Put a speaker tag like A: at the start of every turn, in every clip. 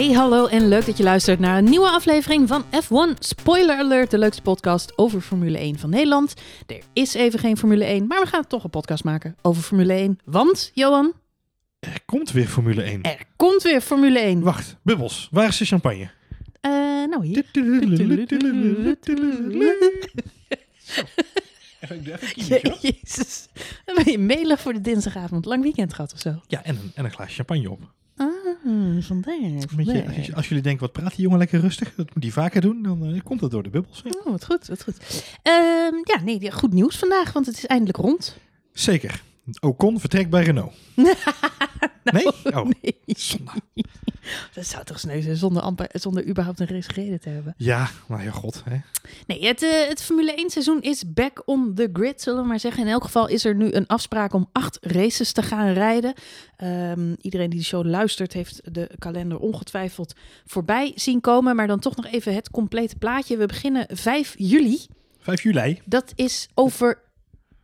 A: Hey, hallo en leuk dat je luistert naar een nieuwe aflevering van F1 Spoiler Alert, de leukste podcast over Formule 1 van Nederland. Er is even geen Formule 1, maar we gaan toch een podcast maken over Formule 1. Want, Johan,
B: Er komt weer Formule 1.
A: er komt weer Formule 1.
B: Wacht, Bubbels, waar is de champagne?
A: Eh, nou hier.
B: Even, even hoor.
A: Jezus, dan ben je melig voor de dinsdagavond. Lang weekend gehad of zo.
B: Ja, en een, en een glaas champagne op.
A: Ah, vandaar.
B: Als, jullie denken, wat praat die jongen lekker rustig? Dat moet hij vaker doen, dan eh, komt dat door de bubbels. Ja.
A: Oh, wat goed, wat goed. Ehm, ja, nee, goed nieuws vandaag, want het is eindelijk rond.
B: Zeker. Ocon vertrekt bij Renault. nee? Oh,
A: Nee.
B: zonde.
A: Dat zou toch sneu zijn zonder, amper, zonder überhaupt een race gereden te hebben.
B: Ja, maar ja, god. Hè.
A: Nee, het, eh, het Formule 1 seizoen is back on the grid, zullen we maar zeggen. In elk geval is er nu een afspraak om acht races te gaan rijden. Ehm, iedereen die de show luistert heeft de kalender ongetwijfeld voorbij zien komen. Maar dan toch nog even het complete plaatje. We beginnen 5 juli.
B: 5 juli.
A: Dat is over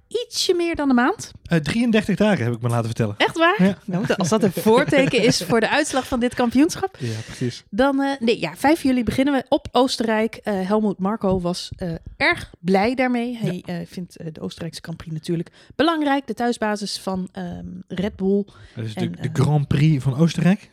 A: ietsje meer dan een maand.
B: Eh 33 dagen heb ik me laten vertellen.
A: Echt waar?
B: Ja.
A: Nou, als dat een voorteken is voor de uitslag van dit kampioenschap.
B: Ja, precies.
A: Dan, eh, nee, ja, 5 juli beginnen we op Oostenrijk. Eh Helmoet Marco was erg blij daarmee. Hij vindt de Oostenrijkse Grand Prix natuurlijk belangrijk. De thuisbasis van ehm, Red Bull.
B: Dat is de,
A: En,
B: de Grand Prix van Oostenrijk.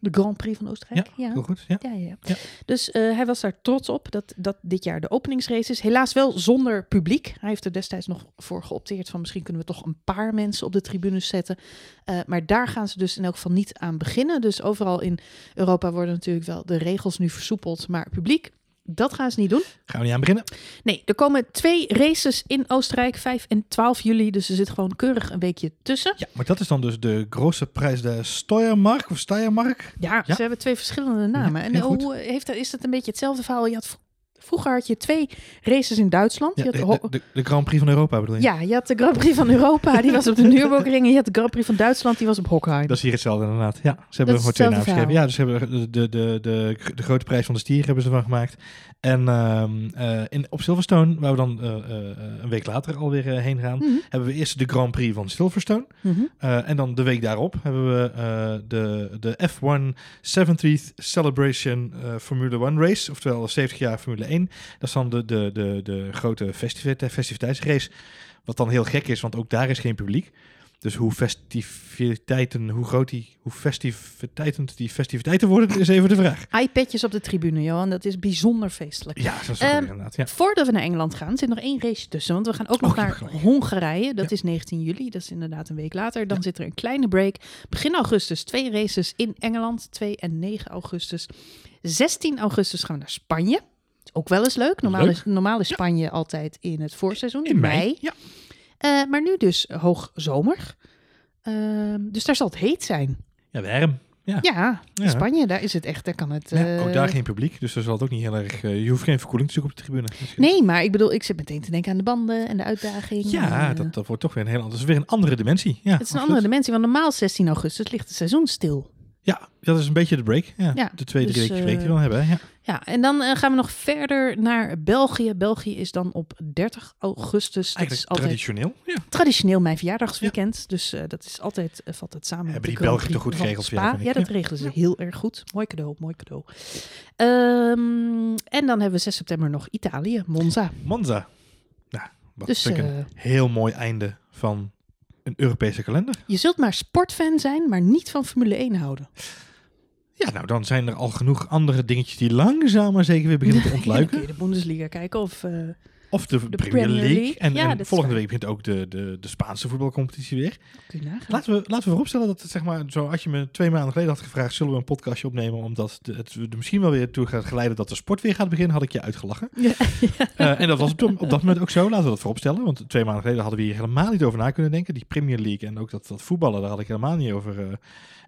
A: De Grand Prix van Oostenrijk. Ja,
B: Heel goed. Ja.
A: ja, ja.
B: Ja.
A: Dus eh, hij was daar trots op dat, dat dit jaar de openingsrace is. Helaas wel zonder publiek. Hij heeft er destijds nog voor geopteerd van misschien kunnen we toch een paar mensen op de tribunes zetten. Eh, maar daar gaan ze dus in elk geval niet aan beginnen. Dus overal in Europa worden natuurlijk wel de regels nu versoepeld. Maar publiek, dat gaan ze niet doen.
B: Gaan we niet aan beginnen?
A: Nee, er komen twee races in Oostenrijk, 5 en 12 juli. Dus er zit gewoon keurig een weekje tussen.
B: Ja, maar dat is dan dus de grootste prijs, de Steiermark of Steiermark.
A: Ja,
B: Ja.
A: ze hebben twee verschillende namen.
B: Ja,
A: en hoe heeft dat, is dat een beetje hetzelfde verhaal? Je had, vroeger had je twee races in Duitsland.
B: Ja,
A: je had
B: de, de, de Grand Prix van Europa bedoel je?
A: ja, je had de Grand Prix van Europa, die was op de Nürburgring. En je had de Grand Prix van Duitsland, die was op Hockheim.
B: Dat is hier hetzelfde inderdaad. Ja, ze hebben er gewoon twee namen gegeven. Ja, dus ze hebben de, de, de, de, de grote prijs van de stier hebben ze ervan gemaakt. En ehm, eh, in, op Silverstone, waar we dan eh, eh, een week later alweer heen gaan,
A: Mhm,
B: hebben we eerst de Grand Prix van Silverstone.
A: mhm.
B: En dan de week daarop hebben we de, de F1 70th Celebration Formule 1 Race. Oftewel de 70 jaar Formule 1. Dat is dan de, de, de, de grote festivite- festiviteitsrace. Wat dan heel gek is, want ook daar is geen publiek. Dus hoe festiviteiten, hoe groot die, hoe festiviteiten die festiviteiten worden, is even de vraag.
A: iPadjes op de tribune, Johan. Dat is bijzonder feestelijk.
B: Ja, dat is goed inderdaad. Ja.
A: Voordat we naar Engeland gaan, zit nog één race tussen. Want we gaan ook nog
B: Oh,
A: naar. Hongarije. Dat
B: Ja.
A: is 19 juli. Dat is inderdaad een week later. Dan
B: Ja.
A: zit er een kleine break. Begin augustus twee races in Engeland. 2 en 9 augustus. 16 augustus gaan we naar Spanje. Ook wel eens leuk. Normaal,
B: Leuk.
A: Is, normaal is Spanje altijd in het voorseizoen, in,
B: In
A: mei.
B: mei. Ja.
A: Eh, maar nu dus hoogzomer. Ehm dus daar zal het heet zijn.
B: ja, warm. Ja.
A: Ja, in
B: Ja.
A: Spanje, daar is het echt. Daar kan het.
B: Ja, ook
A: eh,
B: daar geen publiek, dus daar zal het ook niet heel erg... eh, je hoeft geen verkoeling te zoeken op de tribune.
A: Nee, maar ik bedoel, ik zit meteen te denken aan de banden en de uitdaging.
B: Ja,
A: en, eh,
B: dat, dat wordt toch weer een heel is weer een andere dimensie. Ja,
A: Het is een andere dimensie, want normaal 16 augustus ligt het seizoen stil.
B: Ja, dat is een beetje de break. Ja,
A: Ja,
B: de twee, drie
A: dus,
B: weken
A: eh,
B: break die we dan hebben. hè, Ja.
A: Ja, en dan eh, gaan we nog verder naar België. België is dan op 30 augustus. Dat is altijd
B: traditioneel. Ja.
A: traditioneel mijn verjaardagsweekend. Dus eh, dat is altijd, eh, valt het samen met
B: Hebben die Belgen toch goed geregeld, ja.
A: Ja, dat regelen ze heel erg goed. Mooi cadeau, mooi cadeau. Ehm, en dan hebben we 6 september nog Italië, Monza.
B: Monza. Nou, wat
A: Dus
B: een
A: eh,
B: heel mooi einde van een Europese kalender.
A: je zult maar sportfan zijn, maar niet van Formule 1 houden.
B: Ja, nou dan zijn er al genoeg andere dingetjes die langzaam maar zeker weer beginnen te ontluiken.
A: kun je de Bundesliga kijken of... eh,
B: Of de,
A: De
B: Premier
A: Premier
B: League.
A: League.
B: En,
A: Ja,
B: volgende week begint ook de, de, de Spaanse voetbalcompetitie weer. Laten we, laten we vooropstellen dat, het, zeg maar, zo als je me twee maanden geleden had gevraagd, zullen we een podcastje opnemen, omdat de, het er misschien wel weer toe gaat geleiden dat de sport weer gaat beginnen, had ik je uitgelachen.
A: Ja,
B: Eh, en dat was op, op dat moment ook zo, laten we dat vooropstellen. Want twee maanden geleden hadden we hier helemaal niet over na kunnen denken. Die Premier League en ook dat, dat voetballen, daar had ik helemaal niet over. eh.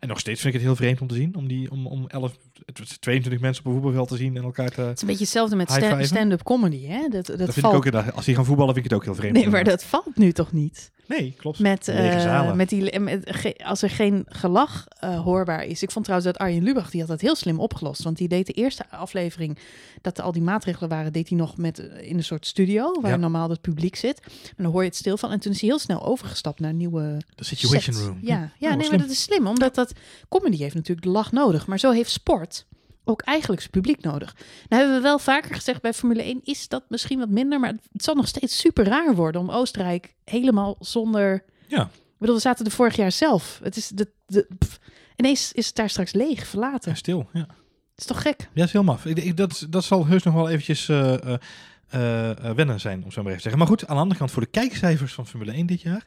B: En nog steeds vind ik het heel vreemd om te zien. Om, die, om, om 11, het was 22 mensen op een voetbalveld te zien en elkaar te...
A: Het is een beetje hetzelfde met sta- stand-up comedy, hè? Dat, dat,
B: Dat, vind
A: valt...
B: ik ook, als die gaan voetballen vind ik het ook heel vreemd.
A: Nee, maar dat valt nu toch niet?
B: Nee, klopt.
A: Met, eh, met die, met, als er geen gelach eh, hoorbaar is. Ik vond trouwens dat Arjen Lubach, die had dat heel slim opgelost. Want die deed de eerste aflevering, dat al die maatregelen waren, deed hij nog met, eh, in een soort studio, waar
B: Ja.
A: normaal het publiek zit. En dan hoor je het stil van. En toen is hij heel snel overgestapt naar een nieuwe
B: De Situation
A: set.
B: Room.
A: Ja, ja
B: Oh,
A: nee, maar dat is slim. Omdat dat comedy heeft natuurlijk de lach nodig. Maar zo heeft sport ook eigenlijk zijn publiek nodig. Nou hebben we wel vaker gezegd bij Formule 1 is dat misschien wat minder. Maar het zal nog steeds super raar worden om Oostenrijk helemaal zonder...
B: Ja.
A: Ik bedoel, we zaten er vorig jaar zelf. Het is de, de, pff, ineens is het daar straks leeg, verlaten.
B: Ja, stil. Ja.
A: Het is toch gek?
B: Ja, dat is heel maf. Ik, ik, dat, dat zal heus nog wel eventjes eh, eh, eh, wennen zijn, om zo maar even te zeggen. Maar goed, aan de andere kant, voor de kijkcijfers van Formule 1 dit jaar,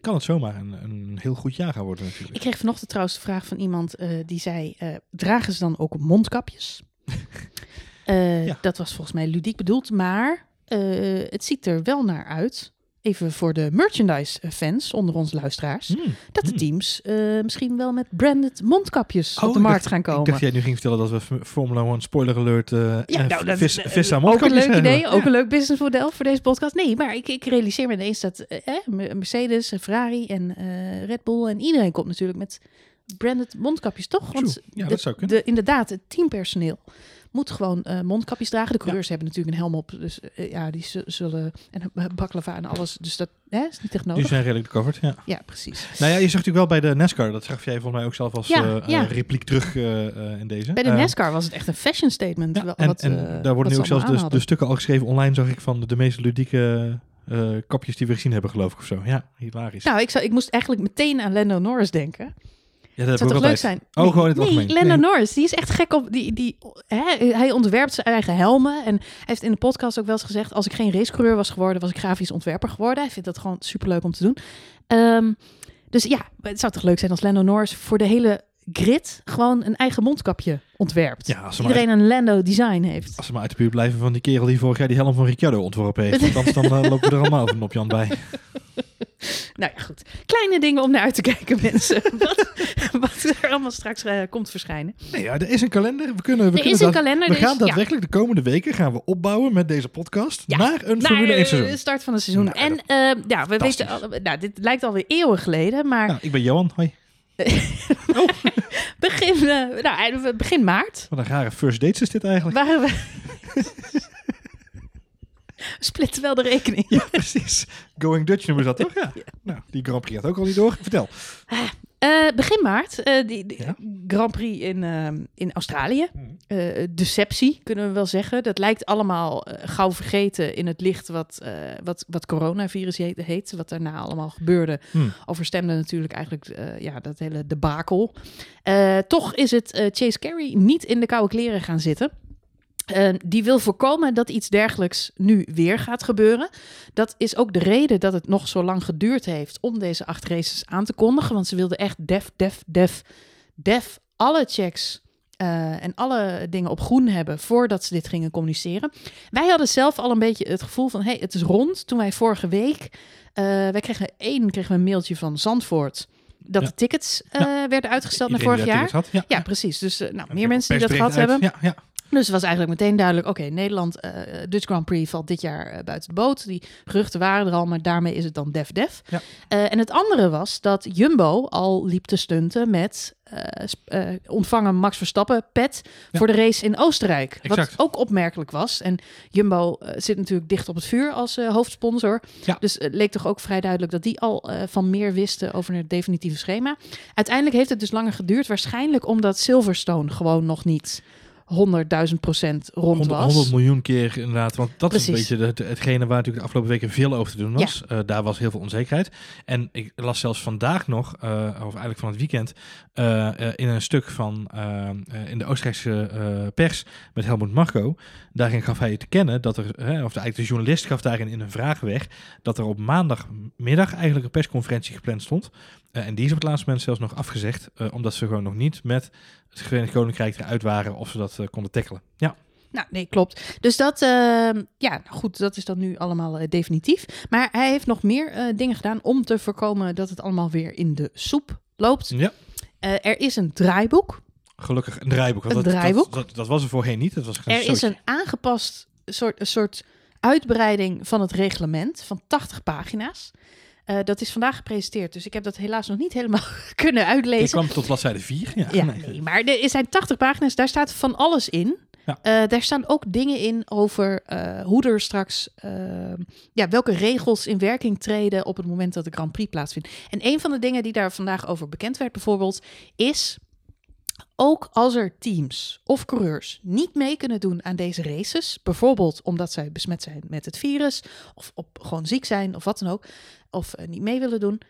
B: kan het zomaar een, een heel goed jaar gaan worden natuurlijk.
A: Ik kreeg vanochtend trouwens de vraag van iemand eh, die zei: eh, dragen ze dan ook mondkapjes? Eh,
B: Ja.
A: Dat was volgens mij ludiek bedoeld, maar het ziet er wel naar uit. Even voor de merchandise-fans onder ons luisteraars.
B: Hmm.
A: Dat de
B: Hmm.
A: teams eh, misschien wel met branded mondkapjes
B: Oh,
A: op de
B: ik
A: markt
B: dacht-
A: gaan komen.
B: Ik dacht jij nu ging vertellen dat we Formula 1 spoiler alert eh
A: Ja,
B: en
A: nou, dat
B: vis,
A: is
B: vis aan
A: ook een leuk
B: hebben.
A: idee, ook
B: Ja.
A: een leuk businessmodel voor deze podcast. Nee, maar ik, ik realiseer me ineens dat eh, eh, Mercedes, Ferrari en eh, Red Bull en iedereen komt natuurlijk met branded mondkapjes, toch? Want.
B: Ja,
A: de-
B: dat zou kunnen.
A: De, inderdaad, het teampersoneel moet gewoon eh, mondkapjes dragen. De coureurs hebben natuurlijk een helm op, dus eh, ja, die zu- zullen en uh, baklava en alles. Dus dat hè, is niet echt
B: Die
A: nodig.
B: zijn redelijk covered, ja.
A: Ja, precies.
B: Nou ja, je zag natuurlijk wel bij de NASCAR, dat gaf jij volgens mij ook zelf als
A: Ja,
B: eh, eh,
A: ja.
B: repliek terug eh, eh, in deze.
A: Bij de
B: Eh,
A: NASCAR was het echt een fashion statement.
B: En,
A: wat,
B: en
A: eh,
B: daar worden nu ook zelfs de, stukken al geschreven online, zag ik, van de, de meest ludieke eh, kapjes die we gezien hebben, geloof ik, of zo. Ja, hilarisch.
A: Nou, ik, zou, ik moest eigenlijk meteen aan Lando Norris denken.
B: Ja, dat
A: zou toch leuk zijn?
B: Oh, gewoon het
A: nee,
B: algemeen.
A: Lando
B: Nee.
A: Norris, die is echt gek op... Die, die, hè, hij ontwerpt zijn eigen helmen. En hij heeft in de podcast ook wel eens gezegd... als ik geen racecoureur was geworden, was ik grafisch ontwerper geworden. Hij vindt dat gewoon superleuk om te doen. Ehm, dus ja, het zou toch leuk zijn als Lando Norris voor de hele grid... gewoon een eigen mondkapje ontwerpt.
B: Ja, als
A: Iedereen een Lando design heeft.
B: als ze maar uit de buurt blijven van die kerel die vorig jaar die helm van Ricciardo ontworpen heeft. Want anders dan eh, lopen we er allemaal een Jan bij.
A: Nou ja, goed. Kleine dingen om naar uit te kijken, mensen. wat, wat er allemaal straks eh, komt verschijnen.
B: Nee, ja, er is een kalender. We kunnen, we
A: Er
B: kunnen
A: is een kalender.
B: We
A: is-
B: gaan daadwerkelijk de komende weken gaan we opbouwen met deze podcast
A: Ja.
B: naar een
A: Naar
B: Formule 1
A: eh,
B: seizoen.
A: de start van het seizoen.
B: Nou,
A: en ja, we weten, al- nou, dit lijkt alweer eeuwen geleden, maar
B: Nou, ik ben Johan. Hoi.
A: begin, eh, nou, begin maart
B: Wat een rare first dates is dit eigenlijk.
A: waren we... We splitten wel de rekening.
B: Ja, precies. Going Dutch noemen ze dat toch? Ja. Nou, die Grand Prix gaat ook al niet door. Vertel.
A: Eh, begin maart, eh, die, die
B: Ja.
A: Grand Prix in, eh, in Australië. Eh, deceptie, kunnen we wel zeggen. Dat lijkt allemaal gauw vergeten in het licht wat, wat, wat coronavirus heet, heet. Wat daarna allemaal gebeurde.
B: Hmm.
A: Overstemde natuurlijk eigenlijk ja, dat hele debakel. Toch is het Chase Carey niet in de koude kleren gaan zitten. Eh, die wil voorkomen dat iets dergelijks nu weer gaat gebeuren. Dat is ook de reden dat het nog zo lang geduurd heeft om deze acht races aan te kondigen. Want ze wilden echt def, def, def, def alle checks eh, en alle dingen op groen hebben voordat ze dit gingen communiceren. Wij hadden zelf al een beetje het gevoel van, hey, het is rond. Toen wij vorige week, eh, wij kregen één kregen we een mailtje van Zandvoort dat
B: Ja.
A: de tickets eh, werden uitgesteld naar vorig jaar.
B: Had. Ja.
A: Ja, precies. Dus nou, meer mensen die dat gehad
B: persbericht
A: hebben. Dus het was eigenlijk meteen duidelijk, oké, Nederland, eh Dutch Grand Prix valt dit jaar eh, buiten de boot. Die geruchten waren er al, maar daarmee is het dan def def.
B: Ja.
A: Eh, en het andere was dat Jumbo al liep te stunten met ontvangen Max Verstappen pet
B: Ja.
A: voor de race in Oostenrijk.
B: Exact.
A: Wat ook opmerkelijk was. En Jumbo zit natuurlijk dicht op het vuur als hoofdsponsor.
B: Ja.
A: Dus het leek toch ook vrij duidelijk dat die al van meer wisten over het definitieve schema. Uiteindelijk heeft het dus langer geduurd. Waarschijnlijk omdat Silverstone gewoon nog niet 100.000 procent rond
B: 100,
A: was.
B: 100 miljoen keer inderdaad. Want dat is een beetje hetgene waar natuurlijk de afgelopen weken veel over te doen was. Eh, daar was heel veel onzekerheid. En ik las zelfs vandaag nog, eh, of eigenlijk van het weekend, eh, in een stuk van in de Oostenrijkse pers met Helmut Marko. Daarin gaf hij te kennen dat er, of eigenlijk de journalist gaf daarin in een vraag weg, dat er op maandagmiddag eigenlijk een persconferentie gepland stond. En die is op het laatste moment zelfs nog afgezegd, omdat ze gewoon nog niet met het Verenigd Koninkrijk eruit waren of ze dat eh, konden tackelen. Ja.
A: Nou, nee, klopt. Dus dat, eh, ja, goed, dat is dan nu allemaal eh, definitief. Maar hij heeft nog meer eh, dingen gedaan om te voorkomen dat het allemaal weer in de soep loopt.
B: Ja.
A: Er is een draaiboek.
B: Gelukkig een draaiboek. want
A: Een
B: dat,
A: draaiboek?
B: Dat, dat, dat was er voorheen niet. Dat was
A: Er is een aangepast soort, een soort uitbreiding van het reglement van 80 pagina's. Eh, dat is vandaag gepresenteerd, dus ik heb dat helaas nog niet helemaal kunnen
B: Ik
A: uitlezen.
B: kwam tot bladzijde 4. Ja,
A: Ja,
B: nee.
A: nee, maar er zijn 80 pagina's, daar staat van alles in.
B: Ja.
A: Eh, daar staan ook dingen in over eh, hoe er straks, ja, welke regels in werking treden op het moment dat de Grand Prix plaatsvindt. En een van de dingen die daar vandaag over bekend werd bijvoorbeeld, is ook als er teams of coureurs niet mee kunnen doen aan deze races, bijvoorbeeld omdat zij besmet zijn met het virus of op, gewoon ziek zijn of wat dan ook, of eh, niet mee willen doen,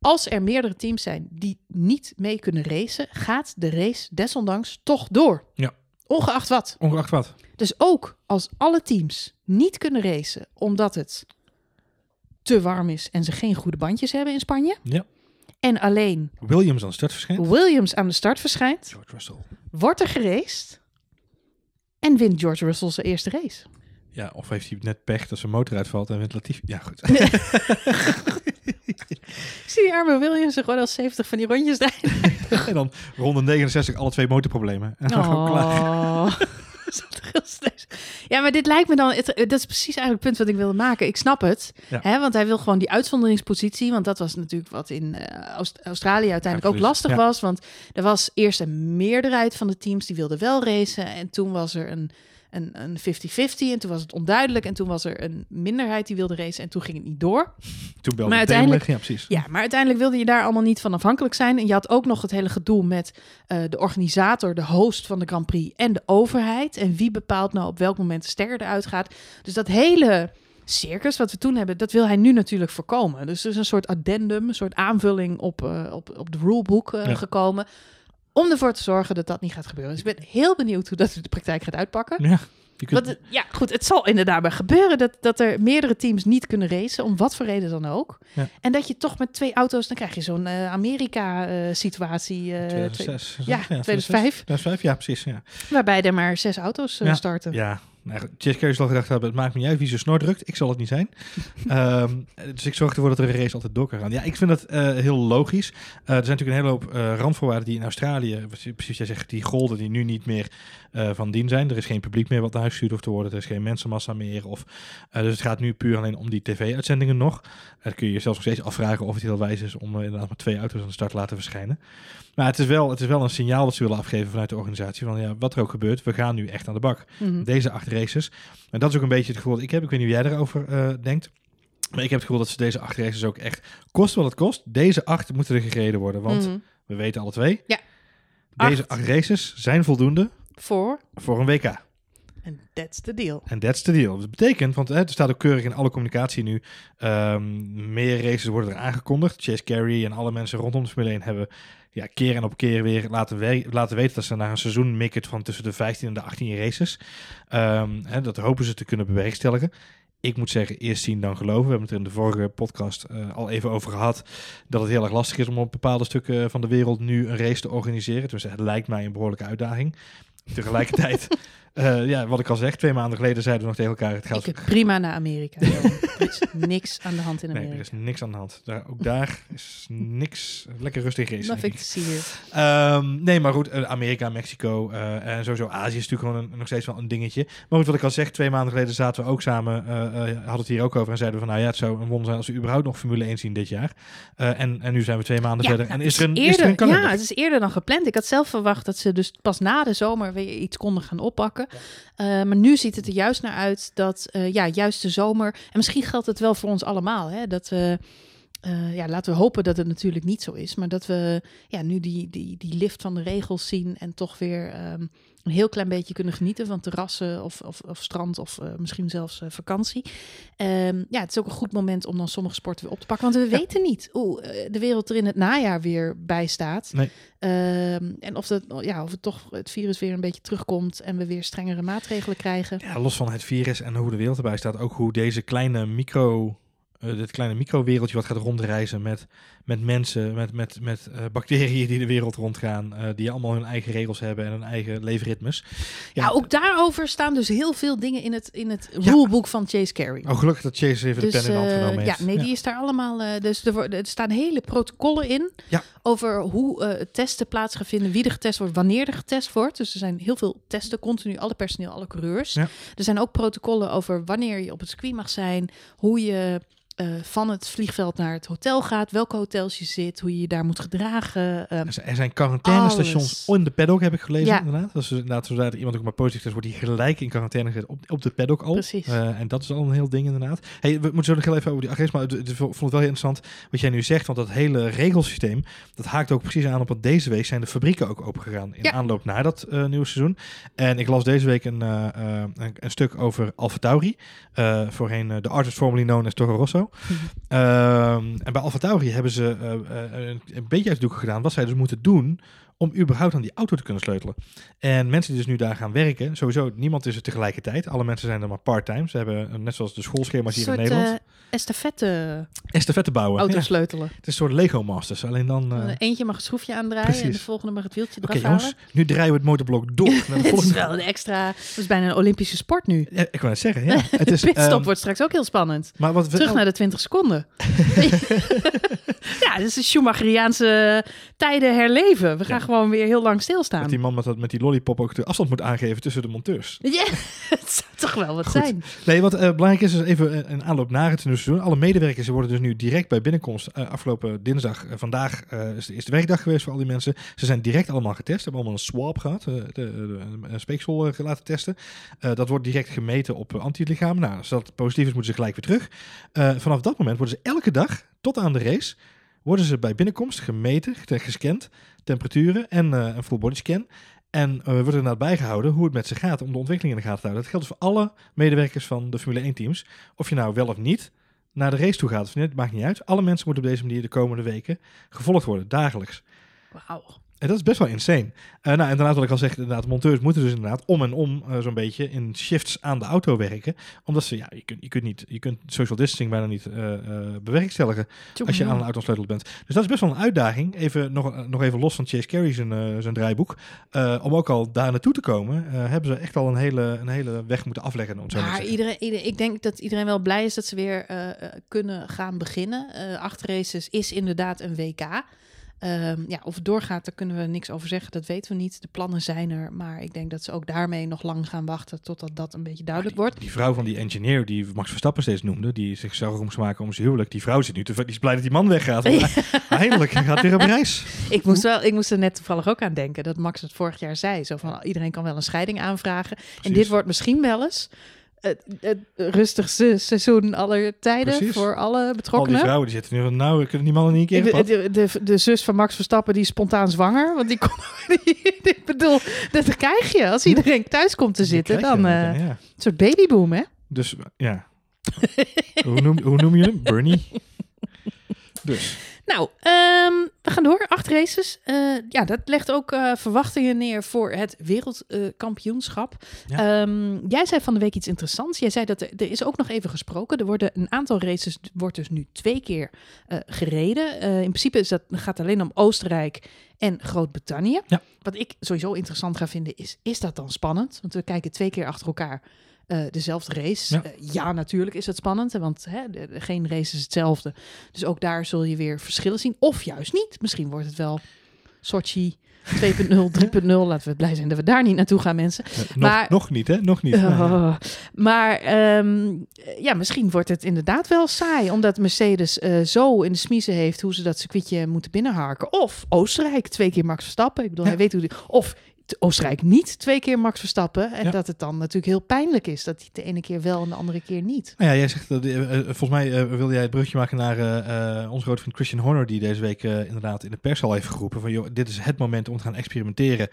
A: als er meerdere teams zijn die niet mee kunnen racen, gaat de race desondanks toch door.
B: Ja.
A: Ongeacht wat.
B: Ongeacht wat.
A: Dus ook als alle teams niet kunnen racen omdat het te warm is en ze geen goede bandjes hebben in Spanje.
B: Ja.
A: En alleen
B: Williams aan de start verschijnt.
A: Williams aan de start verschijnt,
B: George Russell.
A: wordt er geraced en wint George Russell zijn eerste race.
B: Ja, of heeft hij net pech dat zijn motor uitvalt en wint Latifi. Ja, goed.
A: Ik zie die arme Williams er gewoon al 70 van die rondjes rijden.
B: en dan ronde 69 alle twee motorproblemen. En dan gewoon klaar.
A: Oh. Zat er heel slecht. Ja, maar dit lijkt me dan... Het, dat is precies eigenlijk het punt wat ik wilde maken. Ik snap het.
B: Ja.
A: Hè, want hij wil gewoon die uitzonderingspositie. Want dat was natuurlijk wat in eh, Aust- Australië uiteindelijk ook lastig
B: ja.
A: was. Want er was eerst een meerderheid van de teams die wilden wel racen. En toen was er een een een 50-50. En toen was het onduidelijk. En toen was er een minderheid die wilde racen. En toen ging het niet door.
B: Toen belde
A: Maar uiteindelijk-
B: Ja, precies.
A: Ja, maar uiteindelijk wilde je daar allemaal niet van afhankelijk zijn. En je had ook nog het hele gedoe met eh, de organisator, de host van de Grand Prix en de overheid. En wie bepaalt nou op welk moment de ster eruit gaat. Dus dat hele circus wat we toen hebben, dat wil hij nu natuurlijk voorkomen. Dus er is een soort addendum, een soort aanvulling op, eh, op, op de rulebook eh,
B: Ja.
A: gekomen. Om ervoor te zorgen dat dat niet gaat gebeuren. Dus ik ben heel benieuwd hoe dat in de praktijk gaat uitpakken.
B: Ja. Je kunt,
A: Want, ja, goed, het zal inderdaad maar gebeuren dat, dat er meerdere teams niet kunnen racen, om wat voor reden dan ook.
B: Ja.
A: En dat je toch met twee auto's, dan krijg je zo'n eh, Amerika-situatie, eh,
B: 2006.
A: ja, 2005.
B: 2005, ja, precies. Ja.
A: waarbij er maar zes auto's eh,
B: Ja.
A: starten.
B: Ja, nou, Chase Carey zal gedacht hebben, het maakt me niet uit wie zijn snor drukt. Ik zal het niet zijn. Ehm, dus ik zorg ervoor dat er een race altijd door kan gaan. Ja, ik vind dat eh, heel logisch. Eh, er zijn natuurlijk een hele hoop eh, randvoorwaarden die in Australië, precies jij zegt, die golden die nu niet meer van dien zijn. Er is geen publiek meer wat naar huis gestuurd hoeft te worden. Er is geen mensenmassa meer. Of, dus het gaat nu puur alleen om die tv-uitzendingen nog. Dan kun je je zelfs nog steeds afvragen of het heel wijs is om inderdaad maar twee auto's aan de start te laten verschijnen. Maar het is, wel, het is wel een signaal dat ze willen afgeven vanuit de organisatie. Van ja, wat er ook gebeurt, we gaan nu echt aan de bak.
A: Mhm.
B: Deze acht races. En dat is ook een beetje het gevoel dat ik heb. Ik weet niet hoe jij erover eh, denkt. Maar ik heb het gevoel dat ze deze acht races ook echt, kost wat het kost, deze acht moeten er gereden worden. Want
A: Mhm.
B: we weten alle twee,
A: Ja.
B: deze
A: Acht.
B: acht races zijn voldoende
A: Voor,
B: voor een WK.
A: en that's the deal.
B: En that's the deal. Dat betekent, want hè, er staat ook keurig in alle communicatie nu, ehm, meer races worden er aangekondigd. Chase Carey en alle mensen rondom de Formule 1 hebben ja, keer en op keer weer laten, laten weten dat ze naar een seizoen mikken van tussen de 15 en de 18 races. Ehm, hè, dat hopen ze te kunnen bewerkstelligen. Ik moet zeggen, eerst zien dan geloven. We hebben het er in de vorige podcast eh, al even over gehad. Dat het heel erg lastig is om op bepaalde stukken van de wereld nu een race te organiseren. Dus het lijkt mij een behoorlijke uitdaging. Tegelijkertijd, eh, ja, wat ik al zeg, twee maanden geleden zeiden we nog tegen elkaar: het
A: Ik
B: gaat.
A: heb prima naar Amerika. Er is niks aan de hand in
B: Nee,
A: Amerika.
B: er is niks aan de hand. Daar, ook daar is niks. Lekker rustig denk
A: Nothing
B: ik.
A: to see here.
B: Ehm, nee, maar goed, eh, Amerika, Mexico eh, en sowieso Azië is natuurlijk gewoon een- nog steeds wel een dingetje. Maar goed, wat ik al zeg, twee maanden geleden zaten we ook samen, eh, hadden het hier ook over en zeiden we van, nou ja, het zou een wonder zijn als we überhaupt nog Formule 1 zien dit jaar. En, en nu zijn we twee maanden verder
A: nou,
B: en is er een,
A: eerder,
B: is er een.
A: Ja, het is eerder dan gepland. Ik had zelf verwacht dat ze dus pas na de zomer weer iets konden gaan oppakken. Eh, maar nu ziet het er juist naar uit dat eh, ja, juist de zomer... En misschien geldt het wel voor ons allemaal, hè, dat we... eh, ja, laten we hopen dat het natuurlijk niet zo is. Maar dat we ja, nu die, die, die lift van de regels zien en toch weer ehm, een heel klein beetje kunnen genieten van terrassen of, of, of strand of eh, misschien zelfs eh, vakantie. Ehm, ja, het is ook een goed moment om dan sommige sporten weer op te pakken. Want we
B: Ja.
A: weten niet hoe eh, de wereld er in het najaar weer bij staat.
B: Nee.
A: Ehm, en of, dat, ja, of het toch het virus weer een beetje terugkomt en we weer strengere maatregelen krijgen.
B: Ja, los van het virus en hoe de wereld erbij staat, ook hoe deze kleine micro, eh, dit kleine microwereldje wat gaat rondreizen met, met mensen, met, met, met eh, bacteriën die de wereld rondgaan, eh, die allemaal hun eigen regels hebben en hun eigen leefritmes.
A: Ja, ook daarover staan dus heel veel dingen in het, in het rulebook van Chase Carey.
B: Oh, gelukkig dat Chase even
A: Dus,
B: de pen in de hand
A: eh,
B: genomen heeft.
A: ja, nee, die is daar allemaal. dus er, er staan hele protocollen in
B: Ja.
A: over hoe testen plaats gaan vinden, wie er getest wordt, wanneer er getest wordt. Dus er zijn heel veel testen, continu, alle personeel, alle coureurs. Er zijn ook protocollen over wanneer je op het circuit mag zijn, hoe je van het vliegveld naar het hotel gaat, welke hotels je zit, hoe je je daar moet gedragen. eh,
B: Er zijn- quarantainestations in de paddock, heb ik gelezen
A: Ja.
B: inderdaad. Dat is dus inderdaad, zodra iemand ook maar positief is, wordt hij gelijk in quarantaine gezet op, op de paddock al.
A: Precies.
B: Eh, en dat is al een heel ding inderdaad. Hey, we moeten zo nog heel even over die agressie, maar ik vond het wel heel interessant wat jij nu zegt, want dat hele regelsysteem, dat haakt ook precies aan op wat deze week zijn de fabrieken ook opengegaan in
A: Ja.
B: aanloop naar dat eh, nieuwe seizoen. En ik las deze week een, eh, eh, een, een stuk over Alfa Tauri, eh, voorheen eh, de artist formerly known as Toro Rosso. Ehm, en bij Alfa Tauri hebben ze eh, eh, een, beetje uit gedaan wat zij dus moeten doen om überhaupt aan die auto te kunnen sleutelen. En mensen die dus nu daar gaan werken, sowieso niemand is er tegelijkertijd. Alle mensen zijn er maar part-time. Ze hebben, eh, net zoals de schoolschema's hier in Nederland,
A: eh, estafette
B: estafette bouwen.
A: auto
B: Ja,
A: sleutelen.
B: het is een soort Lego Masters. Alleen dan... eh,
A: Eentje mag het schroefje aandraaien en de volgende mag het wieltje eraf
B: jongens,
A: halen.
B: nu draaien we het motorblok door. naar de
A: Het is
B: volgende.
A: wel een extra. Het is bijna een Olympische sport nu.
B: Ja, ik wou net zeggen, ja. Het is,
A: de pitstop
B: ehm,
A: wordt straks ook heel spannend.
B: maar wat we,
A: Terug naar de 20 seconden. ja, dit is een Schumacheriaanse tijden herleven. We gaan
B: Ja.
A: Gewoon weer heel lang stilstaan.
B: dat die man met, dat, met die lollipop ook de afstand moet aangeven tussen de monteurs.
A: Ja, het zou toch wel wat
B: Goed.
A: zijn.
B: Nee, wat eh, belangrijk is, is even een- aanloop naar het nieuwe seizoen. Alle medewerkers worden dus nu direct bij binnenkomst. eh, afgelopen dinsdag, eh, vandaag is de eerste werkdag geweest voor al die mensen. Ze zijn direct allemaal getest, hebben allemaal een swab gehad, eh, de, de, een speeksel laten testen. Dat wordt direct gemeten op antilichamen. Nou, als dat positief is, moeten ze gelijk weer terug. Vanaf dat moment worden ze elke dag, tot aan de race, worden ze bij binnenkomst gemeten, gescand, temperaturen en eh, een full body scan. En eh, wordt er bijgehouden hoe het met ze gaat om de ontwikkeling in de gaten te houden. Dat geldt voor alle medewerkers van de Formule 1 teams. Of je nou wel of niet naar de race toe gaat het maakt niet uit. Alle mensen moeten op deze manier de komende weken gevolgd worden, dagelijks.
A: Wauw.
B: En dat is best wel insane. Eh, nou, inderdaad, wat ik al zeg, inderdaad, monteurs moeten dus inderdaad om en om eh, zo'n beetje in shifts aan de auto werken. Omdat ze, ja, je kunt, je kunt niet, je kunt social distancing bijna niet eh, bewerkstelligen als je aan een auto sleuteld bent. Dus dat is best wel een uitdaging. Even, nog, nog even los van Chase Carey zijn, zijn draaiboek. Om ook al daar naartoe te komen, hebben ze echt al een hele, een hele weg moeten afleggen. Om maar
A: iedereen, iedereen, ik denk dat iedereen wel blij is dat ze weer kunnen gaan beginnen. Acht races is inderdaad een WK. Ehm, ja, of het doorgaat, daar kunnen we niks over zeggen. Dat weten we niet. De plannen zijn er. Maar ik denk dat ze ook daarmee nog lang gaan wachten totdat dat een beetje duidelijk wordt.
B: Die vrouw van die engineer die Max Verstappen steeds noemde, die zich zorgen moest maken om zijn huwelijk. Die vrouw zit nu te, die is blij dat die man weggaat. want Eindelijk gaat weer op reis.
A: Ik moest, wel, ik moest er net toevallig ook aan denken dat Max het vorig jaar zei. Zo van iedereen kan wel een scheiding aanvragen. En dit wordt misschien wel eens het, het rustigste seizoen aller tijden
B: Precies.
A: voor alle
B: Al die
A: betrokkenen.
B: vrouwen die zitten nu van, nou, kunnen die mannen niet een keer
A: De, de, de, de zus van Max Verstappen die is spontaan zwanger. Want die, kon, ik bedoel, dat krijg je als iedereen thuis komt te zitten.
B: je
A: Dan eh,
B: ja.
A: een soort babyboom, hè?
B: Dus ja. hoe, noem, hoe noem je hem? Bernie. Dus,
A: Nou, ehm, we gaan door. Acht races. Eh, ja, dat legt ook eh, verwachtingen neer voor het wereldkampioenschap.
B: Ja.
A: Ehm, jij zei van de week iets interessants. Jij zei dat er, er is ook nog even gesproken. Er worden een aantal races, wordt dus nu twee keer eh, gereden. In principe is dat, gaat het alleen om Oostenrijk en Groot-Brittannië.
B: Ja.
A: Wat ik sowieso interessant ga vinden is, is dat dan spannend? Want we kijken twee keer achter elkaar eh, dezelfde race.
B: Ja.
A: Ja. ja, natuurlijk is het spannend, want hè, de- de- geen race is hetzelfde. Dus ook daar zul je weer verschillen zien. Of juist niet. Misschien wordt het wel Sochi 2.0, 3.0. Laten we blij zijn dat we daar niet naartoe gaan, mensen.
B: eh, nog,
A: Maar-
B: nog niet, hè? Nog niet.
A: Oh, maar ehm, ja, misschien wordt het inderdaad wel saai, omdat Mercedes eh, zo in de smiezen heeft hoe ze dat circuitje moeten binnenharken. Of Oostenrijk, twee keer Max Verstappen. Ik bedoel,
B: Ja.
A: hij weet hoe die, Of Oostenrijk niet twee keer Max Verstappen. En
B: Ja.
A: dat het dan natuurlijk heel pijnlijk is dat hij de ene keer wel en de andere keer niet.
B: Nou ja, jij zegt, dat, eh, eh, volgens mij eh, wilde jij het brugje maken naar eh, onze grote vriend Christian Horner, die deze week inderdaad in de pers al heeft geroepen van, joh, dit is het moment om te gaan experimenteren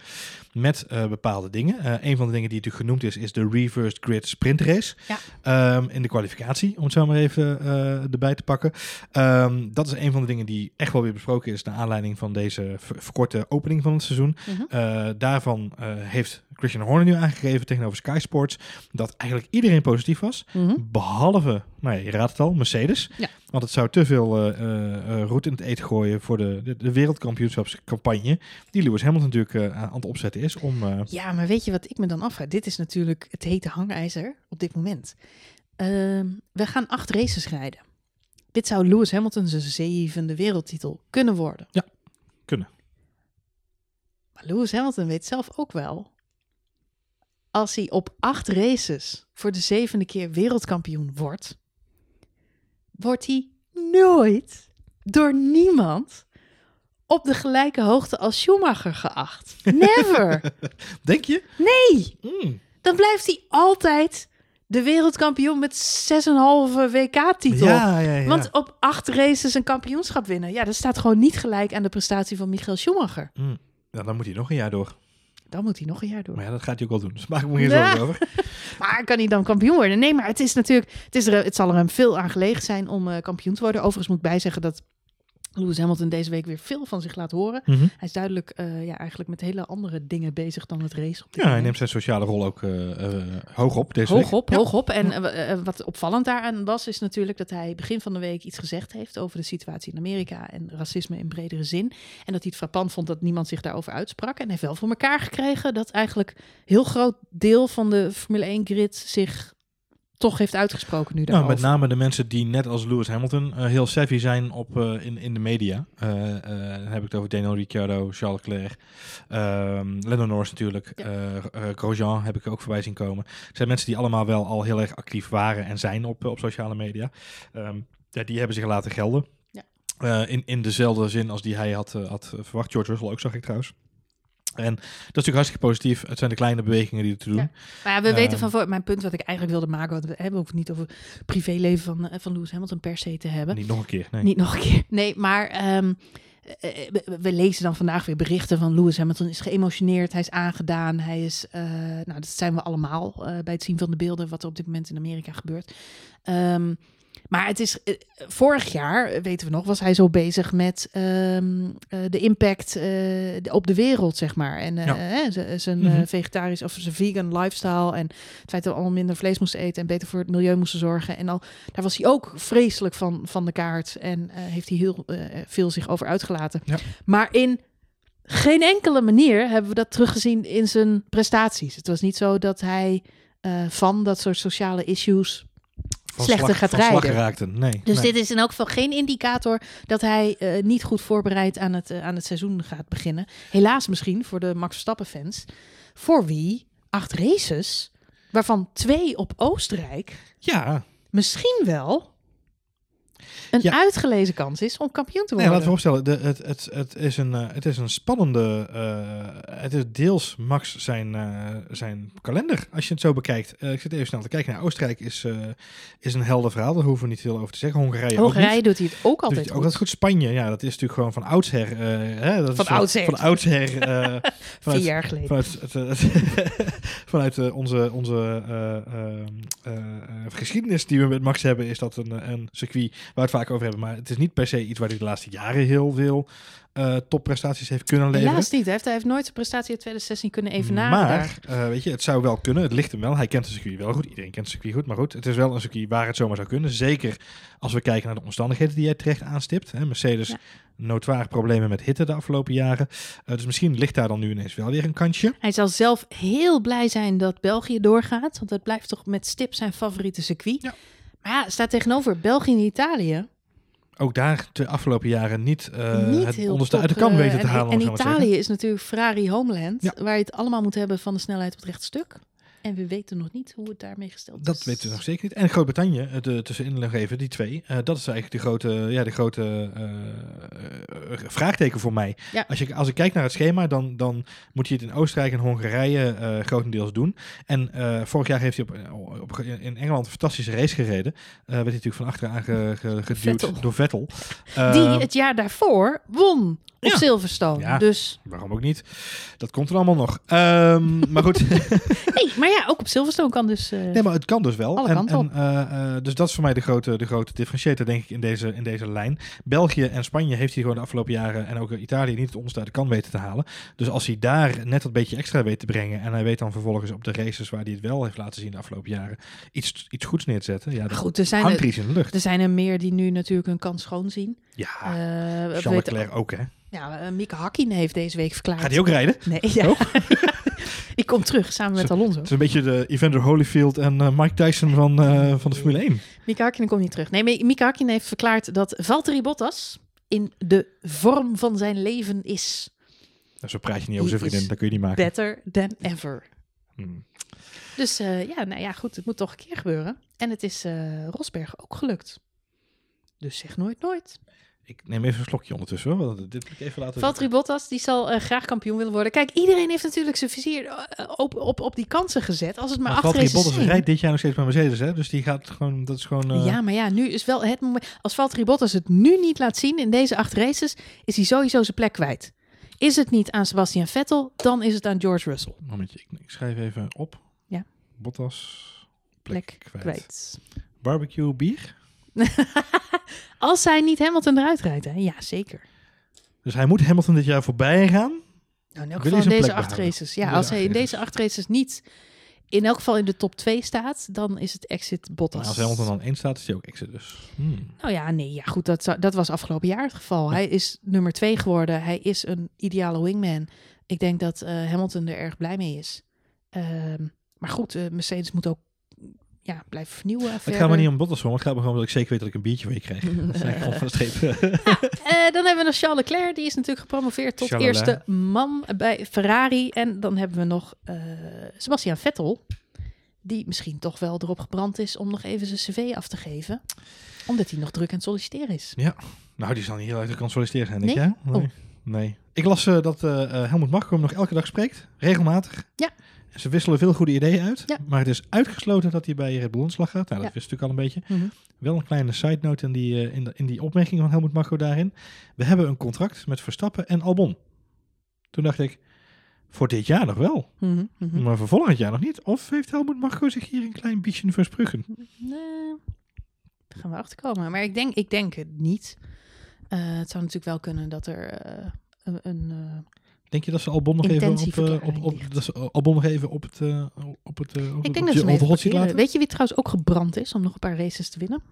B: met eh, bepaalde dingen. Eh, een van de dingen die natuurlijk genoemd is, is de reversed grid sprint race.
A: Ja.
B: Ehm, in de kwalificatie, om het zo maar even eh, erbij te pakken. Ehm, dat is een van de dingen die echt wel weer besproken is naar aanleiding van deze ver- verkorte opening van het seizoen.
A: Mhm.
B: Daarvan heeft Christian Horner nu aangegeven tegenover Sky Sports dat eigenlijk iedereen positief was.
A: Mhm.
B: Behalve, nou ja, je raadt het al, Mercedes.
A: Ja.
B: Want het zou te veel eh, eh, eh, roet in het eten gooien voor de, de, de wereldkampioenschapscampagne. Die Lewis Hamilton natuurlijk aan het opzetten is om...
A: Ja, maar weet je wat ik me dan afvraag? Dit is natuurlijk het hete hangijzer op dit moment. Ehm, we gaan acht races rijden. Dit zou Lewis Hamilton zijn zevende wereldtitel kunnen worden.
B: Ja, kunnen.
A: Maar Lewis Hamilton weet zelf ook wel. Als hij op acht races voor de zevende keer wereldkampioen wordt, wordt hij nooit door niemand op de gelijke hoogte als Schumacher geacht. Never.
B: denk je?
A: Nee.
B: Mm.
A: dan blijft hij altijd de wereldkampioen met 6,5 WK-titel.
B: Ja, ja, ja.
A: Want op acht races een kampioenschap winnen, ja, dat staat gewoon niet gelijk aan de prestatie van Michael Schumacher.
B: Mm. Ja, dan moet hij nog een jaar door.
A: Dan moet hij nog een jaar door.
B: Maar ja, dat gaat hij ook wel doen. Dus maak ik me geen zorgen over.
A: Maar kan hij dan kampioen worden? Nee, maar het is natuurlijk, het, is er, het zal er hem veel aan gelegen zijn om eh, kampioen te worden. Overigens moet ik bijzeggen dat Lewis Hamilton deze week weer veel van zich laat horen.
B: Mhm.
A: Hij is duidelijk eh, ja, eigenlijk met hele andere dingen bezig dan het race. Op
B: Ja, hij neemt zijn sociale rol ook eh, eh, hoog op deze
A: Hoog
B: week.
A: op,
B: Ja.
A: hoog op. En wat opvallend daaraan was, is natuurlijk dat hij begin van de week iets gezegd heeft over de situatie in Amerika en racisme in bredere zin. En dat hij het frappant vond dat niemand zich daarover uitsprak. En hij heeft wel voor elkaar gekregen dat eigenlijk een heel groot deel van de Formule 1 grid zich toch heeft uitgesproken nu
B: Nou,
A: daarover.
B: met name de mensen die net als Lewis Hamilton eh, heel savvy zijn op, eh, in, in de media. Eh, dan heb ik het over Daniel Ricciardo, Charles Leclerc, ehm Lennon Norris natuurlijk,
A: Ja.
B: Grosjean heb ik ook voorbij zien komen. Het zijn mensen die allemaal wel al heel erg actief waren en zijn op, op sociale media. Ehm, die hebben zich laten gelden.
A: Ja.
B: In, in dezelfde zin als die hij had, had verwacht. George Russell ook, zag ik trouwens. En dat is natuurlijk hartstikke positief. Het zijn de kleine bewegingen die er te doen.
A: Ja. Maar ja, we weten
B: Ehm.
A: van voor, mijn punt wat ik eigenlijk wilde maken, want we hebben ook niet over het privéleven van, eh, van Lewis Hamilton per se te hebben.
B: Niet nog een keer. Nee.
A: Niet nog een keer. Nee, maar ehm, eh, eh, we, lezen dan vandaag weer berichten van Lewis Hamilton is geëmotioneerd, hij is aangedaan, hij is, nou dat zijn we allemaal bij het zien van de beelden wat er op dit moment in Amerika gebeurt. Ehm, maar het is, eh, vorig jaar, weten we nog, was hij zo bezig met ehm, eh, de impact eh, op de wereld, zeg maar. En
B: Ja.
A: zijn
B: Mhm.
A: vegetarisch of zijn vegan lifestyle en het feit dat we allemaal minder vlees moesten eten en beter voor het milieu moesten zorgen. En al, daar was hij ook vreselijk van, van de kaart en heeft hij heel veel zich over uitgelaten.
B: Ja.
A: Maar in geen enkele manier hebben we dat teruggezien in zijn prestaties. Het was niet zo dat hij van dat soort sociale issues slechter
B: slag-
A: gaat rijden.
B: geraakte. Nee.
A: dus
B: nee.
A: dit is in elk geval geen indicator dat hij eh, niet goed voorbereid aan het, eh, aan het seizoen gaat beginnen. Helaas misschien voor de Max Verstappen fans. Voor wie acht races, waarvan twee op Oostenrijk,
B: Ja,
A: misschien wel een
B: Ja.
A: uitgelezen kans is om kampioen te
B: nee,
A: worden.
B: laten we voorstellen, de, het, het, het, is een, eh, het is een spannende, eh, het is deels Max zijn, eh, zijn kalender, als je het zo bekijkt. Ik zit even snel te kijken naar Oostenrijk, is, is een helder verhaal, daar hoeven we niet veel over te zeggen. Hongarije
A: Hongarije doet hij het ook altijd
B: ook altijd goed. Spanje, ja, dat is natuurlijk gewoon van oudsher. hè, dat
A: Van
B: is,
A: oudsher.
B: Van oudsher.
A: Vier
B: vanuit,
A: jaar geleden.
B: Vanuit, onze, onze geschiedenis die we met Max hebben, is dat een, een circuit we het vaak over hebben. Maar het is niet per se iets waar hij de laatste jaren heel veel eh, topprestaties heeft kunnen leveren.
A: Helaas niet. Hij heeft, hij heeft nooit zijn prestatie in 2016 kunnen evenaren.
B: maar, eh, weet je, het zou wel kunnen. Het ligt hem wel. Hij kent het circuit wel goed. Iedereen kent het circuit goed. Maar goed, het is wel een circuit waar het zomaar zou kunnen. Zeker als we kijken naar de omstandigheden die jij terecht aanstipt. Hè. Mercedes,
A: Ja.
B: problemen met hitte de afgelopen jaren. Eh, dus misschien ligt daar dan nu ineens wel weer een kansje.
A: Hij zal zelf heel blij zijn dat België doorgaat. Want dat blijft toch met stip zijn favoriete circuit.
B: Ja.
A: Maar ja, staat tegenover België en Italië.
B: Ook daar de afgelopen jaren niet, eh,
A: niet
B: het onderste
A: top,
B: uit de kam
A: eh,
B: weten te
A: en-
B: halen.
A: En. Italië is natuurlijk Ferrari Homeland.
B: Ja.
A: Waar je het allemaal moet hebben van de snelheid op het rechte stuk. En we weten nog niet hoe het daarmee gesteld is.
B: Dat weten we nog zeker niet. En Groot-Brittannië, eh, de, tussenin even, die twee. eh, dat is eigenlijk de grote, ja, de grote eh, vraagteken voor mij.
A: Ja.
B: Als, je, als ik kijk naar het schema, dan, dan moet je het in Oostenrijk en Hongarije grotendeels doen. En vorig jaar heeft hij op, op, in Engeland een fantastische race gereden. Werd hij natuurlijk van achteraan ge, ge- geduwd
A: Vettel.
B: door Vettel.
A: Die
B: Eh,
A: het jaar daarvoor won op
B: Ja.
A: Silverstone.
B: Ja.
A: Dus,
B: Waarom ook niet? Dat komt er allemaal nog. Ehm, maar goed,
A: hey, maar ja, ook op Silverstone kan dus... eh,
B: nee, maar het kan dus wel.
A: Alle
B: en,
A: kanten
B: en, eh, eh, dus dat is voor mij de grote, de grote differentiator, denk ik, in deze, in deze lijn. België en Spanje heeft hij gewoon de afgelopen jaren en ook Italië niet het onderste de kan weten te halen. Dus als hij daar net dat beetje extra weet te brengen en hij weet dan vervolgens op de races waar hij het wel heeft laten zien de afgelopen jaren iets, iets goeds neer te zetten, ja,
A: goed, er zijn, er,
B: iets in de lucht.
A: zijn er meer die nu natuurlijk hun kans schoon zien.
B: Ja, Charles
A: weten-
B: Leclerc ook, hè?
A: Ja, uh, Mieke Hakkinen heeft deze week verklaard...
B: Gaat hij ook rijden?
A: Nee, ja. ik kom terug samen met Alonso.
B: Het is een beetje de Evander Holyfield en eh, Mike Tyson van, eh, van de Formule 1.
A: Mika Hakkinen komt niet terug. Nee, Mika Hakkinen heeft verklaard dat Valtteri Bottas in de vorm van zijn leven is
B: Nou, Zo praat je niet over zijn vriendin, dat kun je niet maken.
A: better than ever.
B: Hmm.
A: Dus eh, ja, nou ja, goed, het moet toch een keer gebeuren. En het is Rosberg ook gelukt. Dus zeg nooit nooit.
B: Ik neem even een slokje ondertussen hoor. want Dit moet ik even laten
A: Valtteri Bottas, die zal eh, graag kampioen willen worden. Kijk, iedereen heeft natuurlijk zijn vizier eh, op, op, op die kansen gezet. Als het maar,
B: Maar Valtteri Bottas
A: zijn.
B: rijdt dit jaar nog steeds bij Mercedes, hè? Dus die gaat gewoon, dat is gewoon... eh,
A: Ja, maar ja, nu is wel het moment. Als Valtteri Bottas het nu niet laat zien in deze acht races, is hij sowieso zijn plek kwijt. Is het niet aan Sebastian Vettel, dan is het aan George Russell.
B: Momentje, ik, ik schrijf even op.
A: Ja.
B: Bottas,
A: Plek,
B: plek, kwijt.
A: kwijt.
B: Barbecue bier.
A: Als hij niet Hamilton eruit rijdt, hè? Ja, zeker.
B: Dus hij moet Hamilton dit jaar voorbij gaan.
A: Nou, in elk geval in deze acht races. Ja, als hij in deze acht races niet in elk geval in de top 2 staat, dan is het exit Bottas.
B: Maar als Hamilton dan één staat, is hij ook exit dus. Hmm.
A: Nou ja, nee, ja, goed, dat, dat was afgelopen jaar het geval. Hij is nummer 2 geworden. Hij is een ideale wingman. Ik denk dat eh, Hamilton er erg blij mee is. Ehm, maar goed, eh, Mercedes moet ook ja, blijven vernieuwen.
B: Het gaat me niet om maar het gaat me gewoon omdat ik zeker weet dat ik een biertje weer krijg. Dat is eigenlijk gewoon van de streep.
A: Eh, dan hebben we nog Charles Leclerc. Die is natuurlijk gepromoveerd tot
B: Charles
A: eerste man bij Ferrari. En dan hebben we nog eh, Sebastian Vettel. Die misschien toch wel erop gebrand is om nog even zijn cv af te geven. Omdat hij nog druk aan het solliciteren is.
B: nou, die zal niet heel erg kan solliciteren zijn, denk
A: Nee?
B: je? hè? Nee.
A: Oh.
B: nee. Ik las eh, dat eh eh, Helmut Marko hem nog elke dag spreekt, regelmatig.
A: Ja.
B: Ze wisselen veel goede ideeën uit.
A: Ja.
B: Maar het is uitgesloten dat hij bij Red Bull aan de slag gaat. Nou, dat wist natuurlijk al een beetje.
A: Mhm.
B: Wel een kleine side note in die, eh, in, de- in die opmerking van Helmut Marko daarin. We hebben een contract met Verstappen en Albon. Toen dacht ik, voor dit jaar nog wel.
A: Mhm, mhm.
B: Maar voor volgend jaar nog niet. Of heeft Helmut Marko zich hier een klein beetje verspruggen?
A: Nee, daar gaan we achterkomen. Maar ik denk, ik denk het niet. Eh, het zou natuurlijk wel kunnen dat er eh, een... een
B: Denk je dat ze Albon nog even op, eh, op, op, dat ze Albon nog even op het, eh, op het, eh, op
A: ik denk dat ze hem? Weet je wie trouwens ook gebrand is om nog een paar races te winnen?